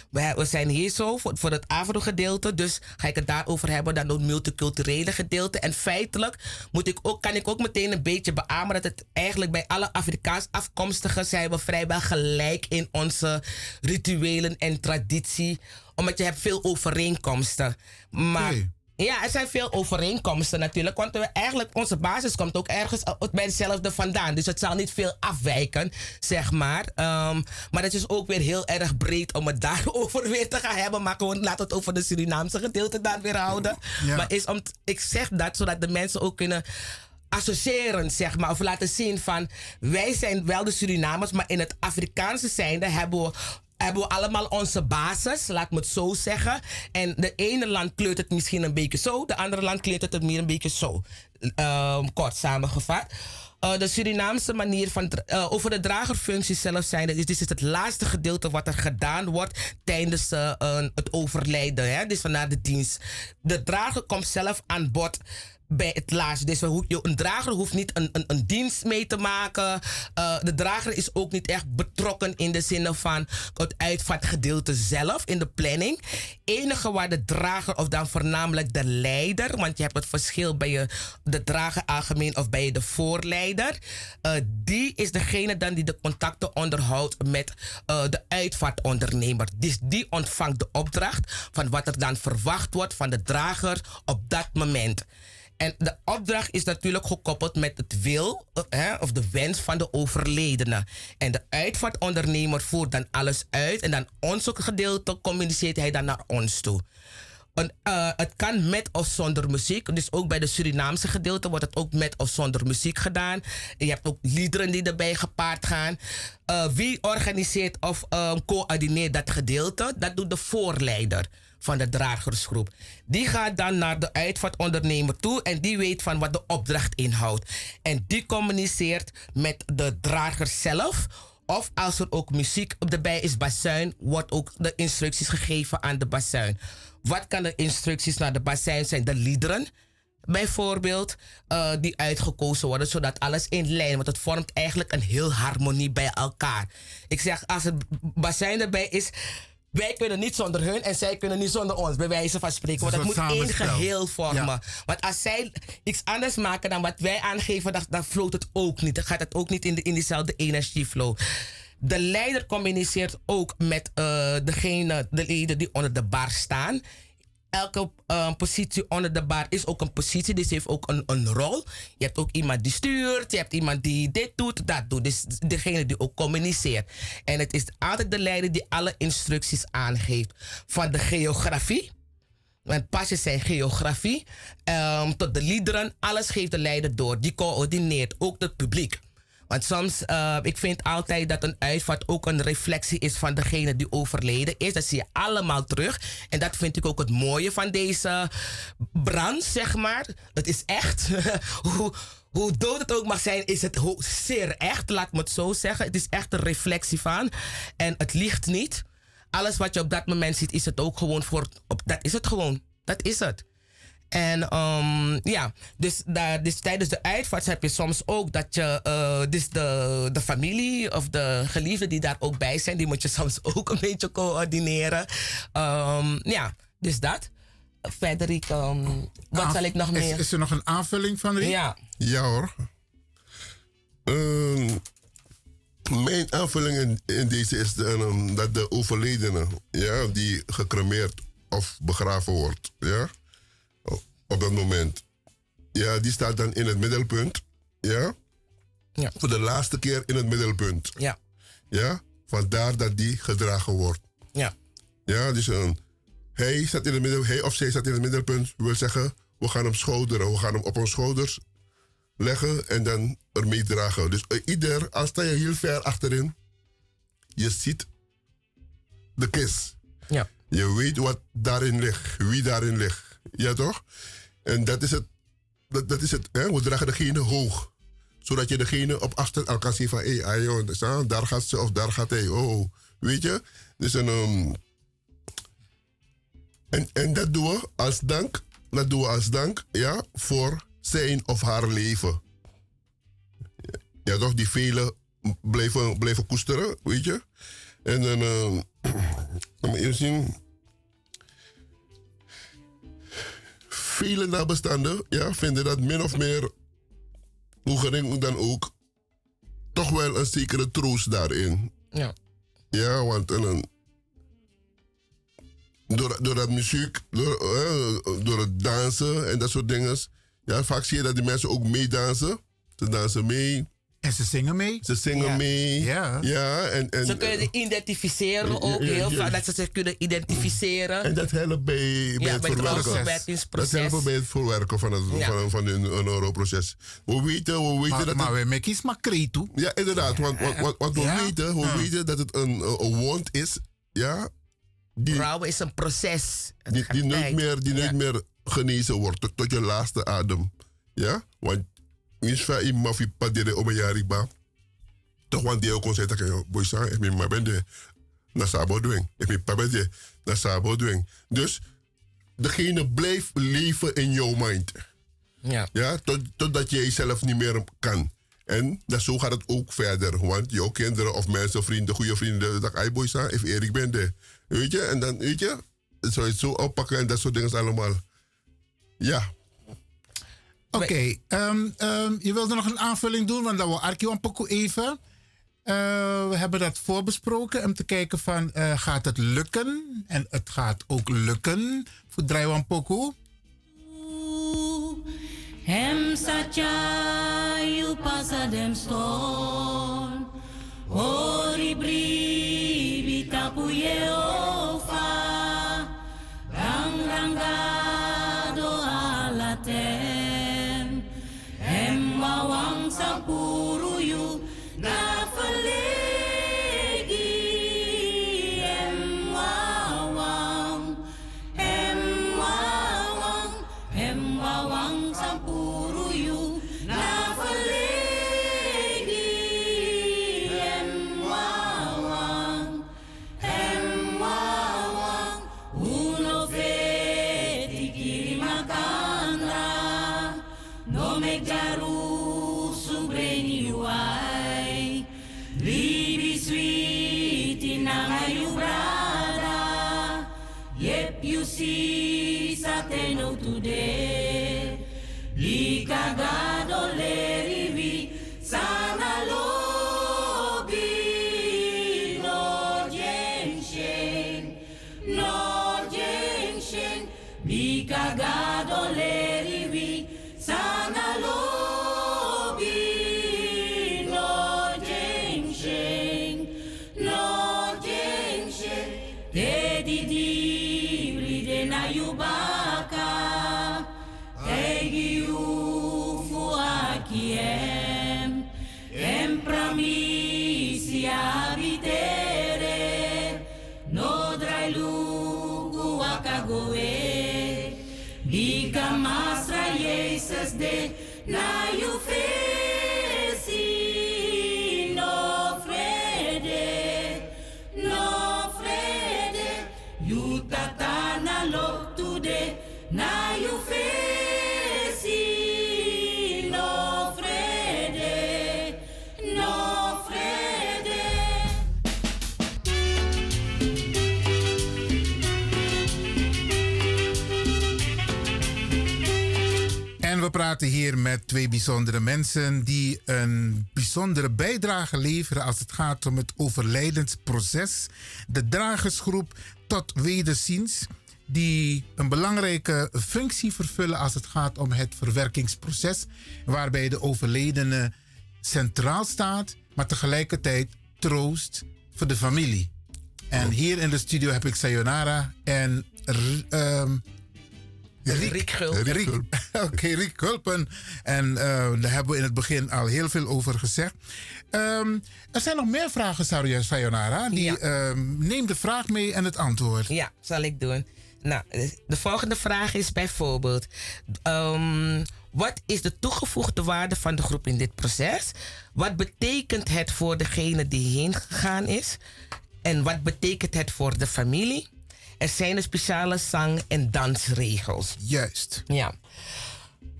We, we zijn hier zo voor, voor het Afro-gedeelte, dus ga ik het daarover hebben, dan het multiculturele gedeelte. En feitelijk moet ik ook, kan ik ook meteen een beetje beamen dat het eigenlijk bij alle Afrikaans afkomstigen zijn we vrijwel gelijk in onze rituelen en traditie, omdat je hebt veel overeenkomsten. Maar ja, er zijn veel overeenkomsten natuurlijk. Want we eigenlijk, onze basis komt ook ergens bij hetzelfde vandaan. Dus het zal niet veel afwijken, zeg maar. Ehm, maar het is ook weer heel erg breed om het *laughs* daarover weer te gaan hebben. Maar gewoon laat het over de Surinaamse gedeelte daar weer houden. Ja. Maar is om, ik zeg dat zodat de mensen ook kunnen associëren, zeg maar. Of laten zien van, wij zijn wel de Surinamers, maar in het Afrikaanse zijnde hebben we hebben we allemaal onze basis, laat me het zo zeggen. En de ene land kleurt het misschien een beetje zo, de andere land kleurt het meer een beetje zo. Ehm, kort samengevat. Eh, de Surinaamse manier van eh, over de dragerfunctie zelf zijn. Dit is het laatste gedeelte wat er gedaan wordt tijdens eh, het overlijden. Hè? Dus vanuit de dienst. De drager komt zelf aan bod bij het laatste. Dus een drager hoeft niet een, een, een dienst mee te maken. Eh, de drager is ook niet echt betrokken in de zin van het uitvaartgedeelte zelf in de planning. Enige waar de drager, of dan voornamelijk de leider, want je hebt het verschil bij je, de drager algemeen of bij je de voorleider. eh, die is degene dan die de contacten onderhoudt met eh, de uitvaartondernemer. Dus die ontvangt de opdracht van wat er dan verwacht wordt van de drager op dat moment. En de opdracht is natuurlijk gekoppeld met het wil of de wens van de overledene. En de uitvaartondernemer voert dan alles uit en dan ons gedeelte communiceert hij dan naar ons toe. Een, eh, het kan met of zonder muziek. Dus ook bij de Surinaamse gedeelte wordt het ook met of zonder muziek gedaan. Je hebt ook liederen die erbij gepaard gaan. Eh, wie organiseert of eh, coördineert dat gedeelte? Dat doet de voorleider. Van de dragersgroep. Die gaat dan naar de uitvaartondernemer toe en die weet van wat de opdracht inhoudt. En die communiceert met de drager zelf. Of als er ook muziek op de bij is, bazuin, wordt ook de instructies gegeven aan de bazuin. Wat kan de instructies naar de bazuin zijn? De liederen bijvoorbeeld, eh, die uitgekozen worden, zodat alles in lijn, want het vormt eigenlijk een heel harmonie bij elkaar. Ik zeg, als het bassin erbij is, wij kunnen niet zonder hun en zij kunnen niet zonder ons, bij wijze van spreken. Want dat moet één geheel vormen. Want als zij iets anders maken dan wat wij aangeven, dan, dan floot het ook niet. Dan gaat het ook niet in, de, in diezelfde energieflow. De leider communiceert ook met uh, degene, de leden die onder de bar staan elke uh, positie onder de bar is ook een positie, dus heeft ook een, een rol. Je hebt ook iemand die stuurt, je hebt iemand die dit doet, dat doet. Dus degene die ook communiceert. En het is altijd de leider die alle instructies aangeeft. Van de geografie, want pasjes zijn geografie, um, tot de liederen, alles geeft de leider door. Die coördineert ook het publiek. Want soms, uh, ik vind altijd dat een uitvaart ook een reflectie is van degene die overleden is. Dat zie je allemaal terug. En dat vind ik ook het mooie van deze brand, zeg maar. Het is echt, *laughs* hoe, hoe dood het ook mag zijn, is het zeer echt, laat me het zo zeggen. Het is echt een reflectie van. En het ligt niet. Alles wat je op dat moment ziet, is het ook gewoon voor. Op, dat is het gewoon. Dat is het. En um, ja, dus, daar, dus tijdens de uitvaart heb je soms ook dat je, uh, dus de, de familie of de geliefden die daar ook bij zijn, die moet je *laughs* soms ook een beetje coördineren. Um, ja, dus dat. Frederik, um, wat zal ik nog meer? Is, is, er nog een aanvulling van Riek? Ja. Ja hoor. mijn aanvulling in, in deze is de, dat de overledene, ja, die gecremeerd of begraven wordt, ja, op dat moment. Ja, die staat dan in het middelpunt. Ja? ja. Voor de laatste keer in het middelpunt. Ja. Ja? Vandaar dat die gedragen wordt. Ja. Ja, dus een, hij, staat in het middel, hij of zij staat in het middelpunt. wil zeggen, we gaan hem schouderen. We gaan hem op ons schouders leggen en dan ermee dragen. Dus uh, ieder, als sta je heel ver achterin, je ziet de kist. Ja. Je weet wat daarin ligt, wie daarin ligt. Ja, toch? En dat is het. Dat, dat is het hè? We dragen degene hoog. Zodat je degene op afstand al kan zien van... Hé, hey, daar gaat ze of daar gaat hij. Oh, weet je? Dus een... Um, en, en dat doen we als dank. Dat doen we als dank, ja, voor zijn of haar leven. Ja, toch? Die velen blijven, blijven koesteren, weet je? En dan... *clears throat* Um, eerst zien... vele nabestaanden ja, vinden dat min of meer, hoe gering dan ook, toch wel een zekere troost daarin. Ja. Ja, want een, door, door dat muziek, door, uh, door het dansen en dat soort dingen. Ja, vaak zie je dat die mensen ook meedansen. Ze dansen mee. En ze zingen mee. Ze zingen ja. mee. Ja. ja en, en, ze kunnen identificeren ook heel vaak. Dat ze zich kunnen identificeren. En dat helpt bij, bij ja, het verwerken. Dat helpt bij het verwerken van, het, ja. van, van hun, hun neuroproces. We weten, we weten maar, dat... Maar we kies maar toe. Ja, inderdaad. Want, want, want, want we, weten, we weten dat het een, een wond is. Ja. Die, Rouwen is een proces. Het die, die nooit meer, die nooit meer genezen wordt. Tot, tot je laatste adem. Ja? Want misfa i mafi padere o yari ba toch want die ook kon zeggen dat boy sa ik ben maar bende na sabo doen ik ben pabede na sabo doen dus degene blijft leven in jouw mind. Ja. Ja tot, totdat jij zelf niet meer kan. En dat, zo gaat het ook verder. Want jouw kinderen of mensen, vrienden, goede vrienden, dat ik boy sa, if Erik ben de. Weet je, en dan, weet je, zou je het zo oppakken en dat soort dingen allemaal. Ja, Oké, okay, um, um, je wilde nog een aanvulling doen, want dan wil Arki een poco even. Uh, we hebben dat voorbesproken om te kijken van uh, gaat het lukken? En het gaat ook lukken voor Drijwan Poco. Hem satya you pasa dem storm. Ori bribi sa na praten hier met twee bijzondere mensen die een bijzondere bijdrage leveren als het gaat om het overlijdensproces. De dragersgroep tot wederziens, die een belangrijke functie vervullen als het gaat om het verwerkingsproces, waarbij de overledene centraal staat, maar tegelijkertijd troost voor de familie. En hier in de studio heb ik Sayonara en ehm, Riek, Riek Gulpen. Riek. *laughs* Oké, Riek Gulpen. En eh, daar hebben we in het begin al heel veel over gezegd. Ehm, er zijn nog meer vragen, Saria Sayonara. Die, ehm, neem de vraag mee en het antwoord. Ja, zal ik doen. Nou, de volgende vraag is bijvoorbeeld: ehm, wat is de toegevoegde waarde van de groep in dit proces? Wat betekent het voor degene die heen gegaan is? En wat betekent het voor de familie? Er zijn speciale zang- en dansregels. Juist. Ja.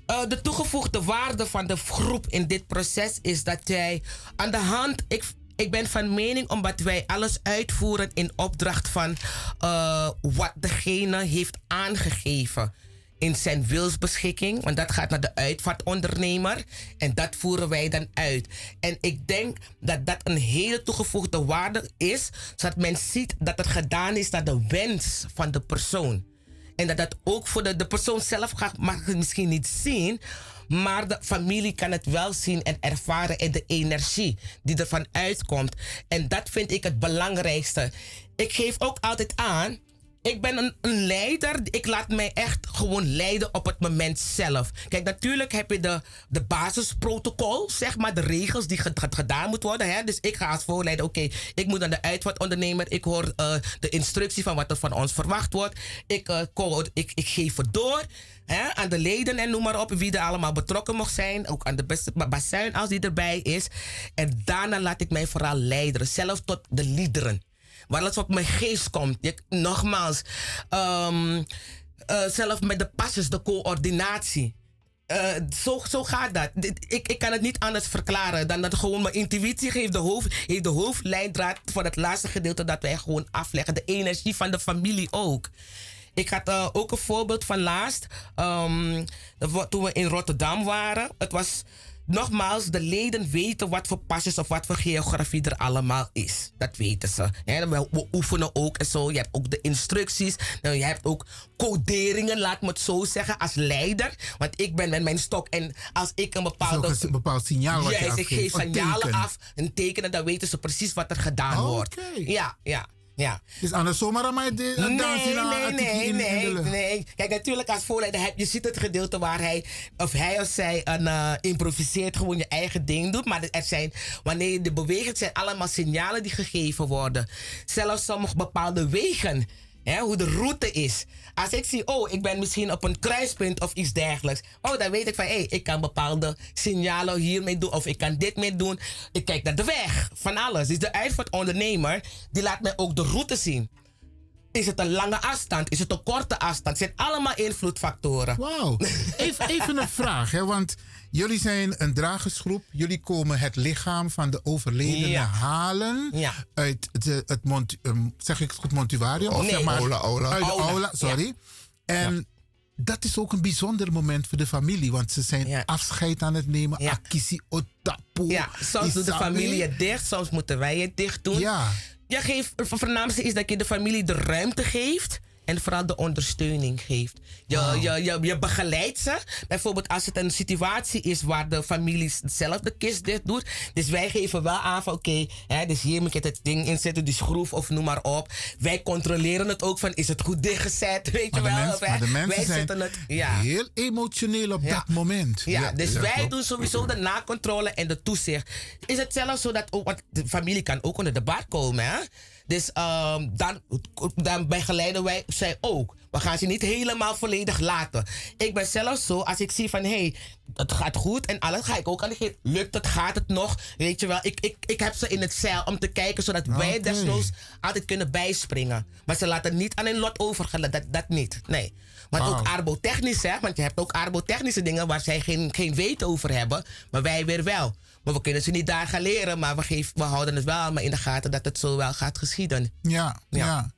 Eh, de toegevoegde waarde van de groep in dit proces is dat jij aan de hand. Ik, ik ben van mening omdat wij alles uitvoeren in opdracht van eh, wat degene heeft aangegeven in zijn wilsbeschikking. Want dat gaat naar de uitvaartondernemer. En dat voeren wij dan uit. En ik denk dat dat een hele toegevoegde waarde is. Zodat men ziet dat het gedaan is naar de wens van de persoon. En dat dat ook voor de, de persoon zelf gaat, mag het misschien niet zien. Maar de familie kan het wel zien en ervaren. En de energie die ervan uitkomt. En dat vind ik het belangrijkste. Ik geef ook altijd aan. Ik ben een, leider. Ik laat mij echt gewoon leiden op het moment zelf. Kijk, natuurlijk heb je de, de basisprotocol, zeg maar, de regels die ge- ge- gedaan moeten worden. Hè? Dus ik ga als voorleider, oké, ik moet aan de uitvaartondernemer. Ik hoor eh, de instructie van wat er van ons verwacht wordt. Ik, eh, ik, ik geef het door hè, aan de leden en noem maar op, wie er allemaal betrokken mag zijn. Ook aan de bazuin als die erbij is. En daarna laat ik mij vooral leiden, zelfs tot de liederen waar alles op mijn geest komt. Je, nogmaals, ehm, eh, zelf met de pasjes, de coördinatie. Eh, zo, zo gaat dat. Ik, ik kan het niet anders verklaren dan dat gewoon mijn intuïtie geeft de, hoofd, heeft de hoofdlijndraad voor het laatste gedeelte dat wij gewoon afleggen. De energie van de familie ook. Ik had eh, ook een voorbeeld van laatst. ehm, toen we in Rotterdam waren. Het was nogmaals, de leden weten wat voor pasjes of wat voor geografie er allemaal is. Dat weten ze. We, oefenen ook en zo. Je hebt ook de instructies. Nou, je hebt ook coderingen, laat me het zo zeggen, als leider. Want ik ben met mijn stok en als ik een bepaalde... Bepaald signaal wat je ik geef signalen af, een tekenen, dan weten ze precies wat er gedaan Oh, wordt. Ja, ja. Ja. Dus anders zomaar aan mij de Nee, nee, nee, nee, nee. Kijk, natuurlijk als voorleider heb je ziet het gedeelte waar hij of hij of zij een eh, improviseert, gewoon je eigen ding doet. Maar er zijn, wanneer je de beweging, het zijn allemaal signalen die gegeven worden. Zelfs sommige bepaalde wegen. Hoe de route is. Als ik zie, oh, ik ben misschien op een kruispunt of iets dergelijks. Oh, dan weet ik van, hé, ik kan bepaalde signalen hiermee doen. Of ik kan dit mee doen. Ik kijk naar de weg. Van alles. Dus de uitvaartondernemer, die laat mij ook de route zien. Is het een lange afstand? Is het een korte afstand? Het zijn allemaal invloedfactoren. Wauw. Even, even een vraag, hè, want jullie zijn een dragersgroep. Jullie komen het lichaam van de overledene Ja. halen uit de, het mont, um, zeg ik het goed, montuarium? Of Nee. zeg maar, Aula, aula. Uit de Aula, aula, sorry. En dat is ook een bijzonder moment voor de familie, want ze zijn afscheid aan het nemen. Akisi otapu. Ja, soms doet de familie het dicht, soms moeten wij het dicht doen. Ja. Je geeft, het voornaamste is dat je de familie de ruimte geeft en vooral de ondersteuning geeft. Je, je, je, je begeleidt ze. Bijvoorbeeld als het een situatie is waar de familie zelf de kist dicht doet. Dus wij geven wel aan van oké, dus hier moet je het ding inzetten, die schroef of noem maar op. Wij controleren het ook van is het goed dichtgezet, *laughs* weet je Maar wel. mens- of, hè, maar de mensen wij zijn zetten het, ja. heel emotioneel op dat moment. Ja, dus wij klopt. doen sowieso de nakontrole en de toezicht. Is het zelfs zo dat ook, want de familie kan ook onder de bar komen, hè? Dus ehm, dan, dan begeleiden wij zij ook. We gaan ze niet helemaal volledig laten. Ik ben zelf zo, als ik zie van hé, hey, het gaat goed en alles, ga ik ook aan de. Lukt het, gaat het nog? Weet je wel, ik, ik, ik heb ze in het zeil om te kijken zodat wij Oké. desnoods altijd kunnen bijspringen. Maar ze laten niet aan hun lot overgelaten, dat, dat niet. Nee. Want Wauw. ook arbotechnisch, hè? Want je hebt ook arbotechnische dingen waar zij geen, geen weten over hebben, maar wij weer wel. Maar we kunnen ze niet daar gaan leren, maar we, geven, we houden het wel allemaal in de gaten dat het zo wel gaat geschieden. Ja, ja.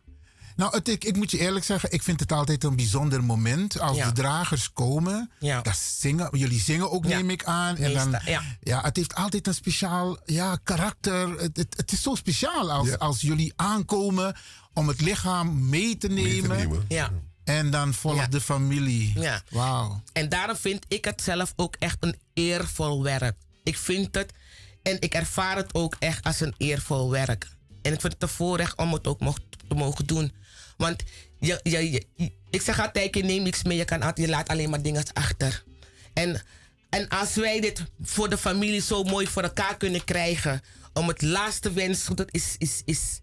Nou, het, ik, ik moet je eerlijk zeggen, ik vind het altijd een bijzonder moment als Ja. de dragers komen. Ja. Dat zingen, jullie zingen ook, Ja. neem ik aan. En dan, ja. ja, het heeft altijd een speciaal ja, karakter. Het, het, het is zo speciaal als, als jullie aankomen om het lichaam mee te nemen. Ja. En dan volgt Ja. de familie. Ja. Wauw. En daarom vind ik het zelf ook echt een eervol werk. Ik vind het en ik ervaar het ook echt als een eervol werk. En ik vind het een voorrecht om het ook mocht, te mogen doen. Want je, je, je- ik zeg altijd, je neemt niks mee, je, kan altijd, je laat alleen maar dingen achter. En, en als wij dit voor de familie zo mooi voor elkaar kunnen krijgen, om het laatste wens, dat is, is, is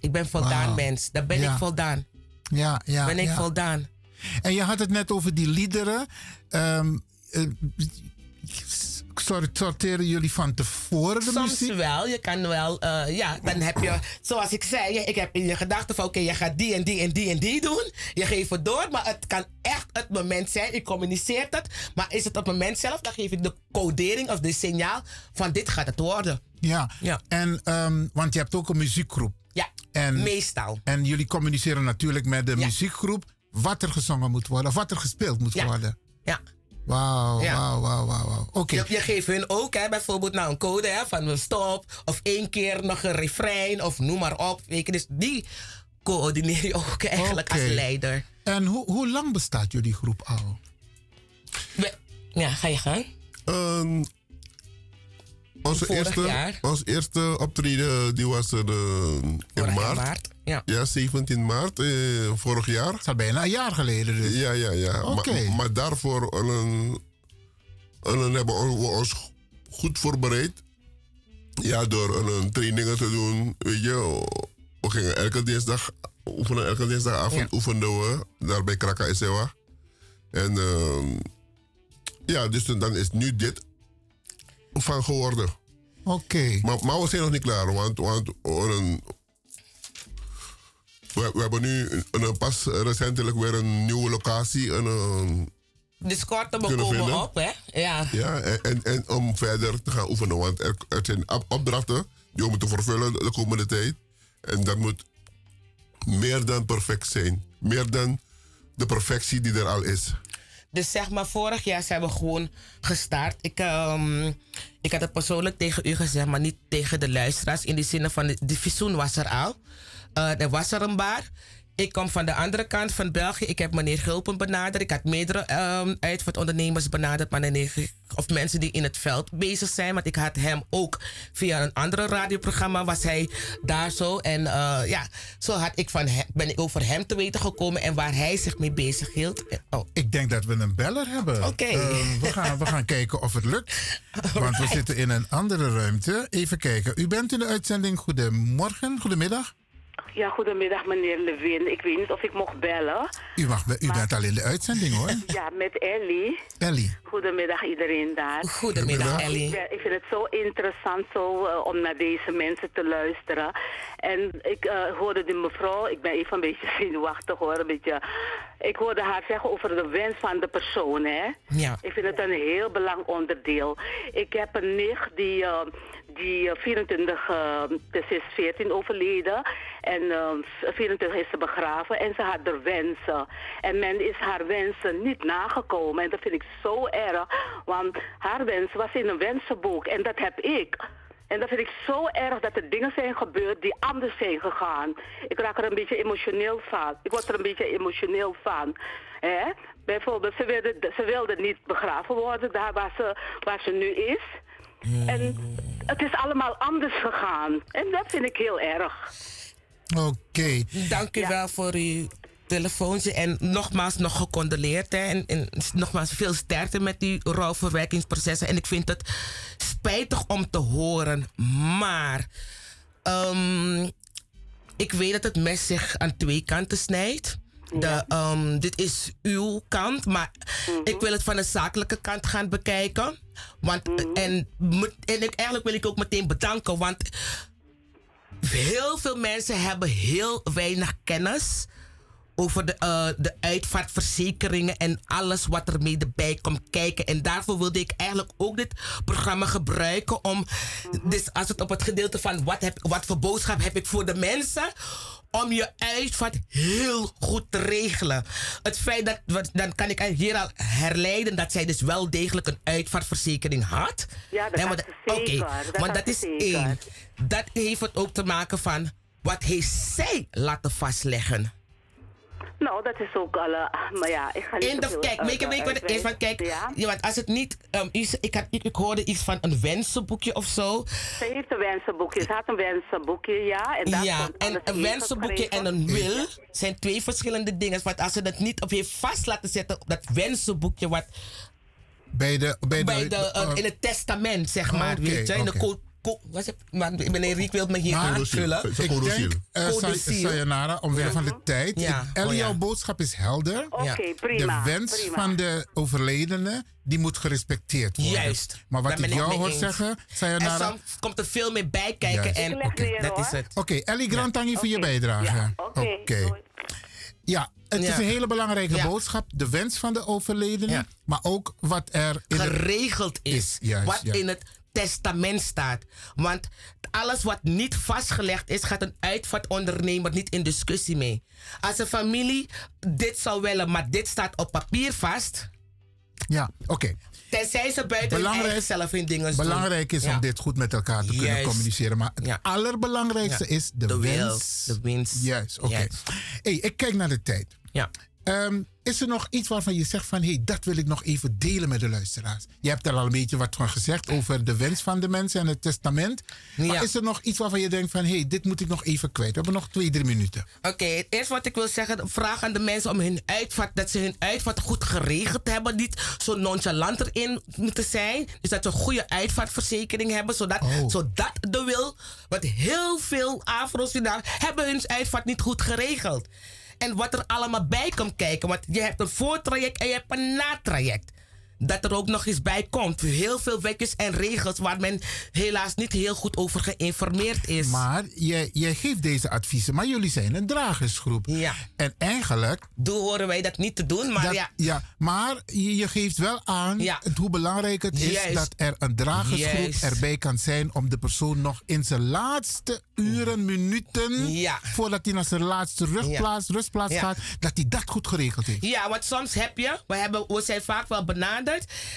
ik ben voldaan mens. Daar ben Ja. ik voldaan. Ja, ja. ben ik ja. voldaan. En je had het net over die liederen. Sort- sorteren jullie van tevoren de Soms muziek? wel. Je kan wel, eh, ja, dan heb je, zoals ik zei, ik heb in je gedachten van oké, je gaat die en die en die en die doen. Je geeft het door, maar het kan echt het moment zijn. Ik communiceer het, maar is het op het moment zelf, dan geef ik de codering of de signaal van dit gaat het worden. Ja. Ja. En, ehm, want je hebt ook een muziekgroep. Ja, En, meestal. En jullie communiceren natuurlijk met de muziekgroep wat er gezongen moet worden, of wat er gespeeld moet Ja. worden. Ja. Wauw, Ja. wauw, wauw, wauw. Oké. Je, je geeft hun ook hè, bijvoorbeeld nou een code hè, van een stop of één keer nog een refrein of noem maar op. Weet je, dus die coördineer je ook eigenlijk als leider. En hoe, hoe lang bestaat jullie groep al? Ja, ga je gaan? Ehm, onze, Vorig eerste, jaar. onze eerste optreden die was er eh, in Vorig maart. maart, ja. 17 maart eh, vorig jaar. Dat is al bijna een jaar geleden dus. Ja, ja, ja. Oké. Maar, maar daarvoor eh, een, een, hebben we ons goed voorbereid. Ja, door een, een trainingen te doen. Weet je, we gingen elke dinsdag oefenen. Elke dinsdagavond oefenden we daar bij Kraka Esewa. En ehm, ja, dus dan is nu dit van geworden. Oké. Maar, maar we zijn nog niet klaar, want, want een, we, we hebben nu een, een pas recentelijk weer een nieuwe locatie. Een, een, De skorten Kunnen komen vinden. op, hè? Ja. ja, en, en, en om verder te gaan oefenen, want er, er zijn op- opdrachten die we moeten vervullen de komende tijd. En dat moet meer dan perfect zijn. Meer dan de perfectie die er al is. Dus zeg maar, vorig jaar zijn we gewoon gestart. Ik, ehm, ik had het persoonlijk tegen u gezegd, maar niet tegen de luisteraars. In de zin van, de, visioen was er al. Eh, er was er een bar. Ik kom van de andere kant van België. Ik heb meneer Gulpen benaderd. Ik had meerdere ehm uitvaartondernemers benaderd. Maar meneer, of mensen die in het veld bezig zijn. Want ik had hem ook via een andere radioprogramma. Was hij daar zo. En eh, ja, zo had ik van hem, ben ik over hem te weten gekomen. En waar hij zich mee bezig hield. Oh. Ik denk dat we een beller hebben. Oké. Eh, we, gaan, we gaan kijken of het lukt. *laughs* Want we zitten in een andere ruimte. Even kijken. U bent in de uitzending. Goedemorgen, goedemiddag. Ja, goedemiddag meneer Levin. Ik weet niet of ik mocht bellen. U, mag, be- u bent al in de uitzending hoor. *laughs* Ja, met Ellie. Ellie. Goedemiddag iedereen daar. Goedemiddag, Ellie. Ik, ben- ik vind het zo interessant zo, eh, om naar deze mensen te luisteren. En ik eh, hoorde die mevrouw, ik ben even een beetje *laughs* zenuwachtig hoor, een beetje. Ik hoorde haar zeggen over de wens van de persoon, hè. Ja. Ik vind het een heel belangrijk onderdeel. Ik heb een nicht die, eh, die eh, 24, eh, dus is 14 overleden. En eh, 24 is ze begraven en ze had er wensen. En men is haar wensen niet nagekomen. En dat vind ik zo erg. Want haar wens was in een wensenboek. En dat heb ik. En dat vind ik zo erg dat er dingen zijn gebeurd die anders zijn gegaan. Ik raak er een beetje emotioneel van. Ik word er een beetje emotioneel van. Hè? Bijvoorbeeld, ze wilde, ze wilde niet begraven worden daar waar ze, waar ze nu is. En het is allemaal anders gegaan. En dat vind ik heel erg. Oké. Dank u wel voor uw telefoontje. En nogmaals nog gecondoleerd. Hè. En, en nogmaals veel sterkte met die rouwverwerkingsprocessen. En ik vind het spijtig om te horen. Maar ehm, ik weet dat het mes zich aan twee kanten snijdt. De, ehm, dit is uw kant, maar ik wil het van de zakelijke kant gaan bekijken. Want, en, moet- en ik, eigenlijk wil ik ook meteen bedanken, want heel veel mensen hebben heel weinig kennis over de, eh, de uitvaartverzekeringen en alles wat er mee erbij komt kijken. En daarvoor wilde ik eigenlijk ook dit programma gebruiken om, dus als het op het gedeelte van wat, heb, wat voor boodschap heb ik voor de mensen, om je uitvaart heel goed te regelen. Het feit dat, dan kan ik hier al herleiden dat zij dus wel degelijk een uitvaartverzekering had. Ja, dat dat- Oké, want dat is zeker. één. Dat heeft het ook te maken van wat heeft zij laten vastleggen. Nou, dat is ook alle. Maar ja, ik ga niet In de, kijk, weet je, je wat het is? Want kijk, Ja? ja, want als het niet, ehm, iets, ik, had, ik, ik hoorde iets van een wensenboekje of zo. Ze heeft een wensenboekje. Ze had een wensenboekje, ja. En Ja, en een wensenboekje en een wil zijn twee verschillende dingen. Want als ze dat niet op heeft vast laten zetten, op dat wensenboekje wat Bij de... Bij de, bij de, eh, eh, in het testament, zeg maar, Oké, weet je, in de co- wat meneer Riek wil me hier Maar aanvullen. ik denk, uh. Sayonara, omwille van de tijd. Ja. Ellie, Oh, ja. jouw boodschap is helder. Oké, prima, De wens prima. van de overledene, die moet gerespecteerd worden. Juist. Maar wat ik jou hoor zeggen, En Sayonara... soms komt er veel meer bij kijken en dat is het. Oké, Ellie Grantangi voor je bijdrage. Ja, oké. Ja, het is een hele belangrijke Ja. boodschap. De wens van de overledene, Ja. maar ook wat er in geregeld is. juist, wat ja. in het testament staat. Want alles wat niet vastgelegd is, gaat een uitvaartondernemer niet in discussie mee. Als een familie dit zou willen, maar dit staat op papier vast. Ja, oké. Tenzij ze buiten Belangrijk- zelf hun dingen doen. Belangrijk is Ja. om dit goed met elkaar te kunnen Juist. communiceren. Maar het allerbelangrijkste Ja. is de, De wens. de winst. Juist, oké. Hey, ik kijk naar de tijd. Ja. Ehm, is er nog iets waarvan je zegt van... hé, hey, dat wil ik nog even delen met de luisteraars? Je hebt er al een beetje wat van gezegd over de wens van de mensen en het testament. Maar Ja. is er nog iets waarvan je denkt van... hé, hey, dit moet ik nog even kwijt? We hebben nog twee, drie minuten. Oké, het eerste wat ik wil zeggen, vraag aan de mensen om hun uitvaart, dat ze hun uitvaart goed geregeld hebben. Niet zo nonchalant erin moeten zijn. Dus dat ze een goede uitvaartverzekering hebben, zodat, Oh. zodat de wil, want heel veel Afro's daar hebben hun uitvaart niet goed geregeld. En wat er allemaal bij komt kijken, want je hebt een voortraject en je hebt een natraject. Dat er ook nog eens bij komt. Heel veel wetjes en regels waar men helaas niet heel goed over geïnformeerd is. Maar jij, jij geeft deze adviezen, maar jullie zijn een dragersgroep. Ja. En eigenlijk... Doe horen wij dat niet te doen, maar dat- ja. maar je, je geeft wel aan Ja. hoe belangrijk het is Juist. dat er een dragersgroep Juist. erbij kan zijn om de persoon nog in zijn laatste uren, minuten, voordat hij naar zijn laatste rustplaats, rustplaats Ja. gaat, dat hij dat goed geregeld heeft. Ja, want soms heb je, we, hebben, we zijn vaak wel benaderd,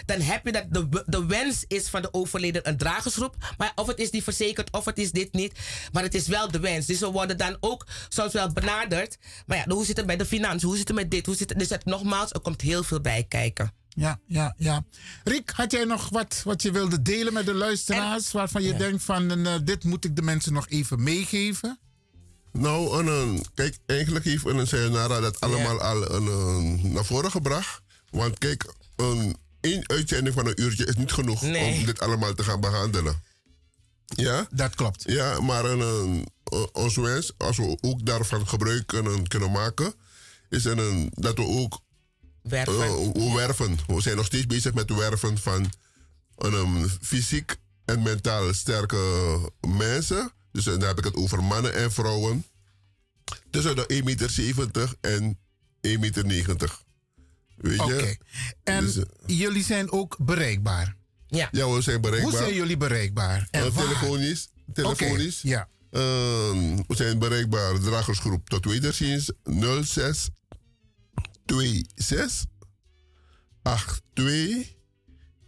dan heb je dat de, de wens is van de overleden een dragersgroep, maar of het is die verzekerd of het is dit niet, maar het is wel de wens. Dus we worden dan ook soms wel benaderd, maar ja, hoe zit het bij de financiën, hoe zit het met dit, hoe zit het, dus het, nogmaals, er komt heel veel bij kijken. Ja, ja, ja. Riek, had jij nog wat wat je wilde delen met de luisteraars, waarvan je denkt van eh, dit moet ik de mensen nog even meegeven? Nou, een, een- kijk, eigenlijk heeft een Sayonara dat allemaal al een, een- naar voren gebracht. Want kijk, een één uitzending van een uurtje is niet genoeg Nee. om dit allemaal te gaan behandelen. Ja? Dat klopt. Ja, maar een, een, ons wens, als we ook daarvan gebruik kunnen, kunnen maken, is een, een, dat we ook werven. Uh, we werven. We zijn nog steeds bezig met werven van een, um, fysiek en mentaal sterke mensen. Dus dan heb ik het over mannen en vrouwen. Tussen de 1,70 meter en 1,90 meter. Weet je? Oké. En Dus, uh, jullie zijn ook bereikbaar? Ja. Ja, we zijn bereikbaar. Hoe zijn jullie bereikbaar? Uh, En waar? telefonisch. Telefonisch. Oké, Ja. Uh, we zijn bereikbaar, dragersgroep tot wederziens 06 26 82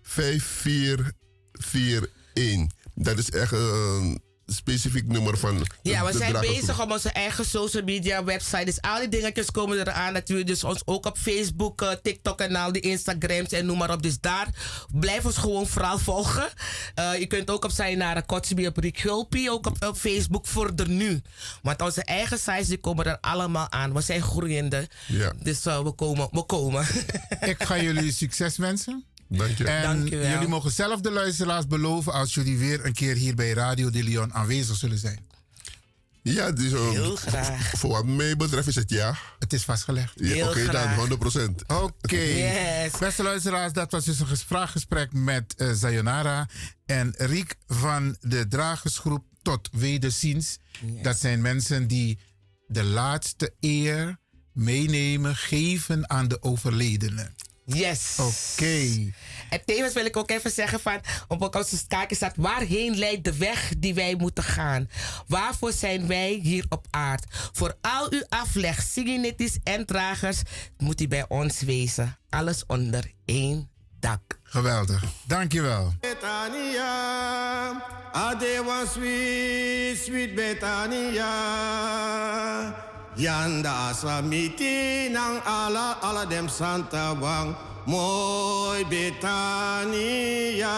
5441. Dat is echt een specifiek nummer van. Ja, we de zijn bezig om onze eigen social media website. Dus al die dingetjes komen eraan. Dat we dus ons ook op Facebook, eh, TikTok en al die Instagrams en noem maar op. Dus daar blijf ons gewoon vooral volgen. Eh, je kunt ook op zijn naar Kotsibi op Rick ook op, op Facebook voor de nu. Want onze eigen sites die komen er allemaal aan. We zijn groeiende. Ja. Dus eh, we komen. We komen. *laughs* Ik ga jullie succes wensen. Dank je. En Dank je wel. jullie mogen zelf de luisteraars beloven als jullie weer een keer hier bij Radio de Leon aanwezig zullen zijn. Ja, dus, um, Heel graag. Voor wat mij betreft is het ja. Het is vastgelegd. Ja, Oké, dan graag. 100%. Oké. Yes. Beste luisteraars, dat was dus een gespraakgesprek met eh Sayonara en Riek van de Dragersgroep Tot Wederziens. Dat zijn mensen die de laatste eer meenemen, geven aan de overledenen. Yes. Oké. En tevens wil ik ook even zeggen van, op onze kaartje staat, waarheen leidt de weg die wij moeten gaan? Waarvoor zijn wij hier op aard? Voor al uw afleg, signetisch en dragers, moet u bij ons wezen. Alles onder één dak. Geweldig. Dankjewel. Betania, ade was sweet, sweet Betania. Yanda aswa miti nang ala ala dem santa wang mooi Betania.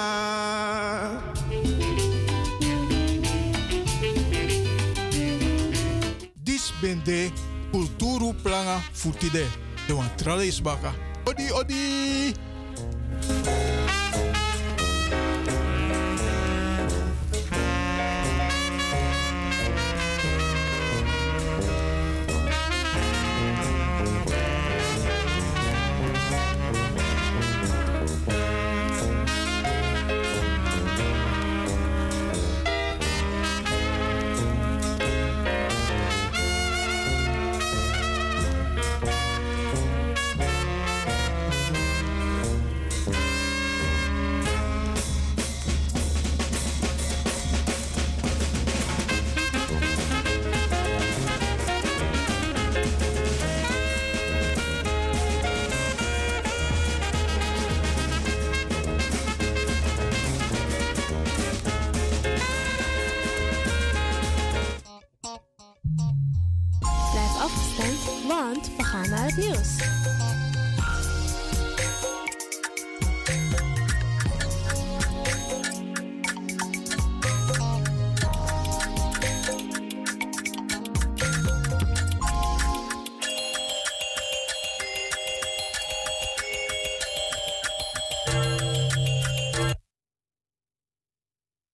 Dis ben de kulturu planga futide. De wan trale is baka. Odi, odi.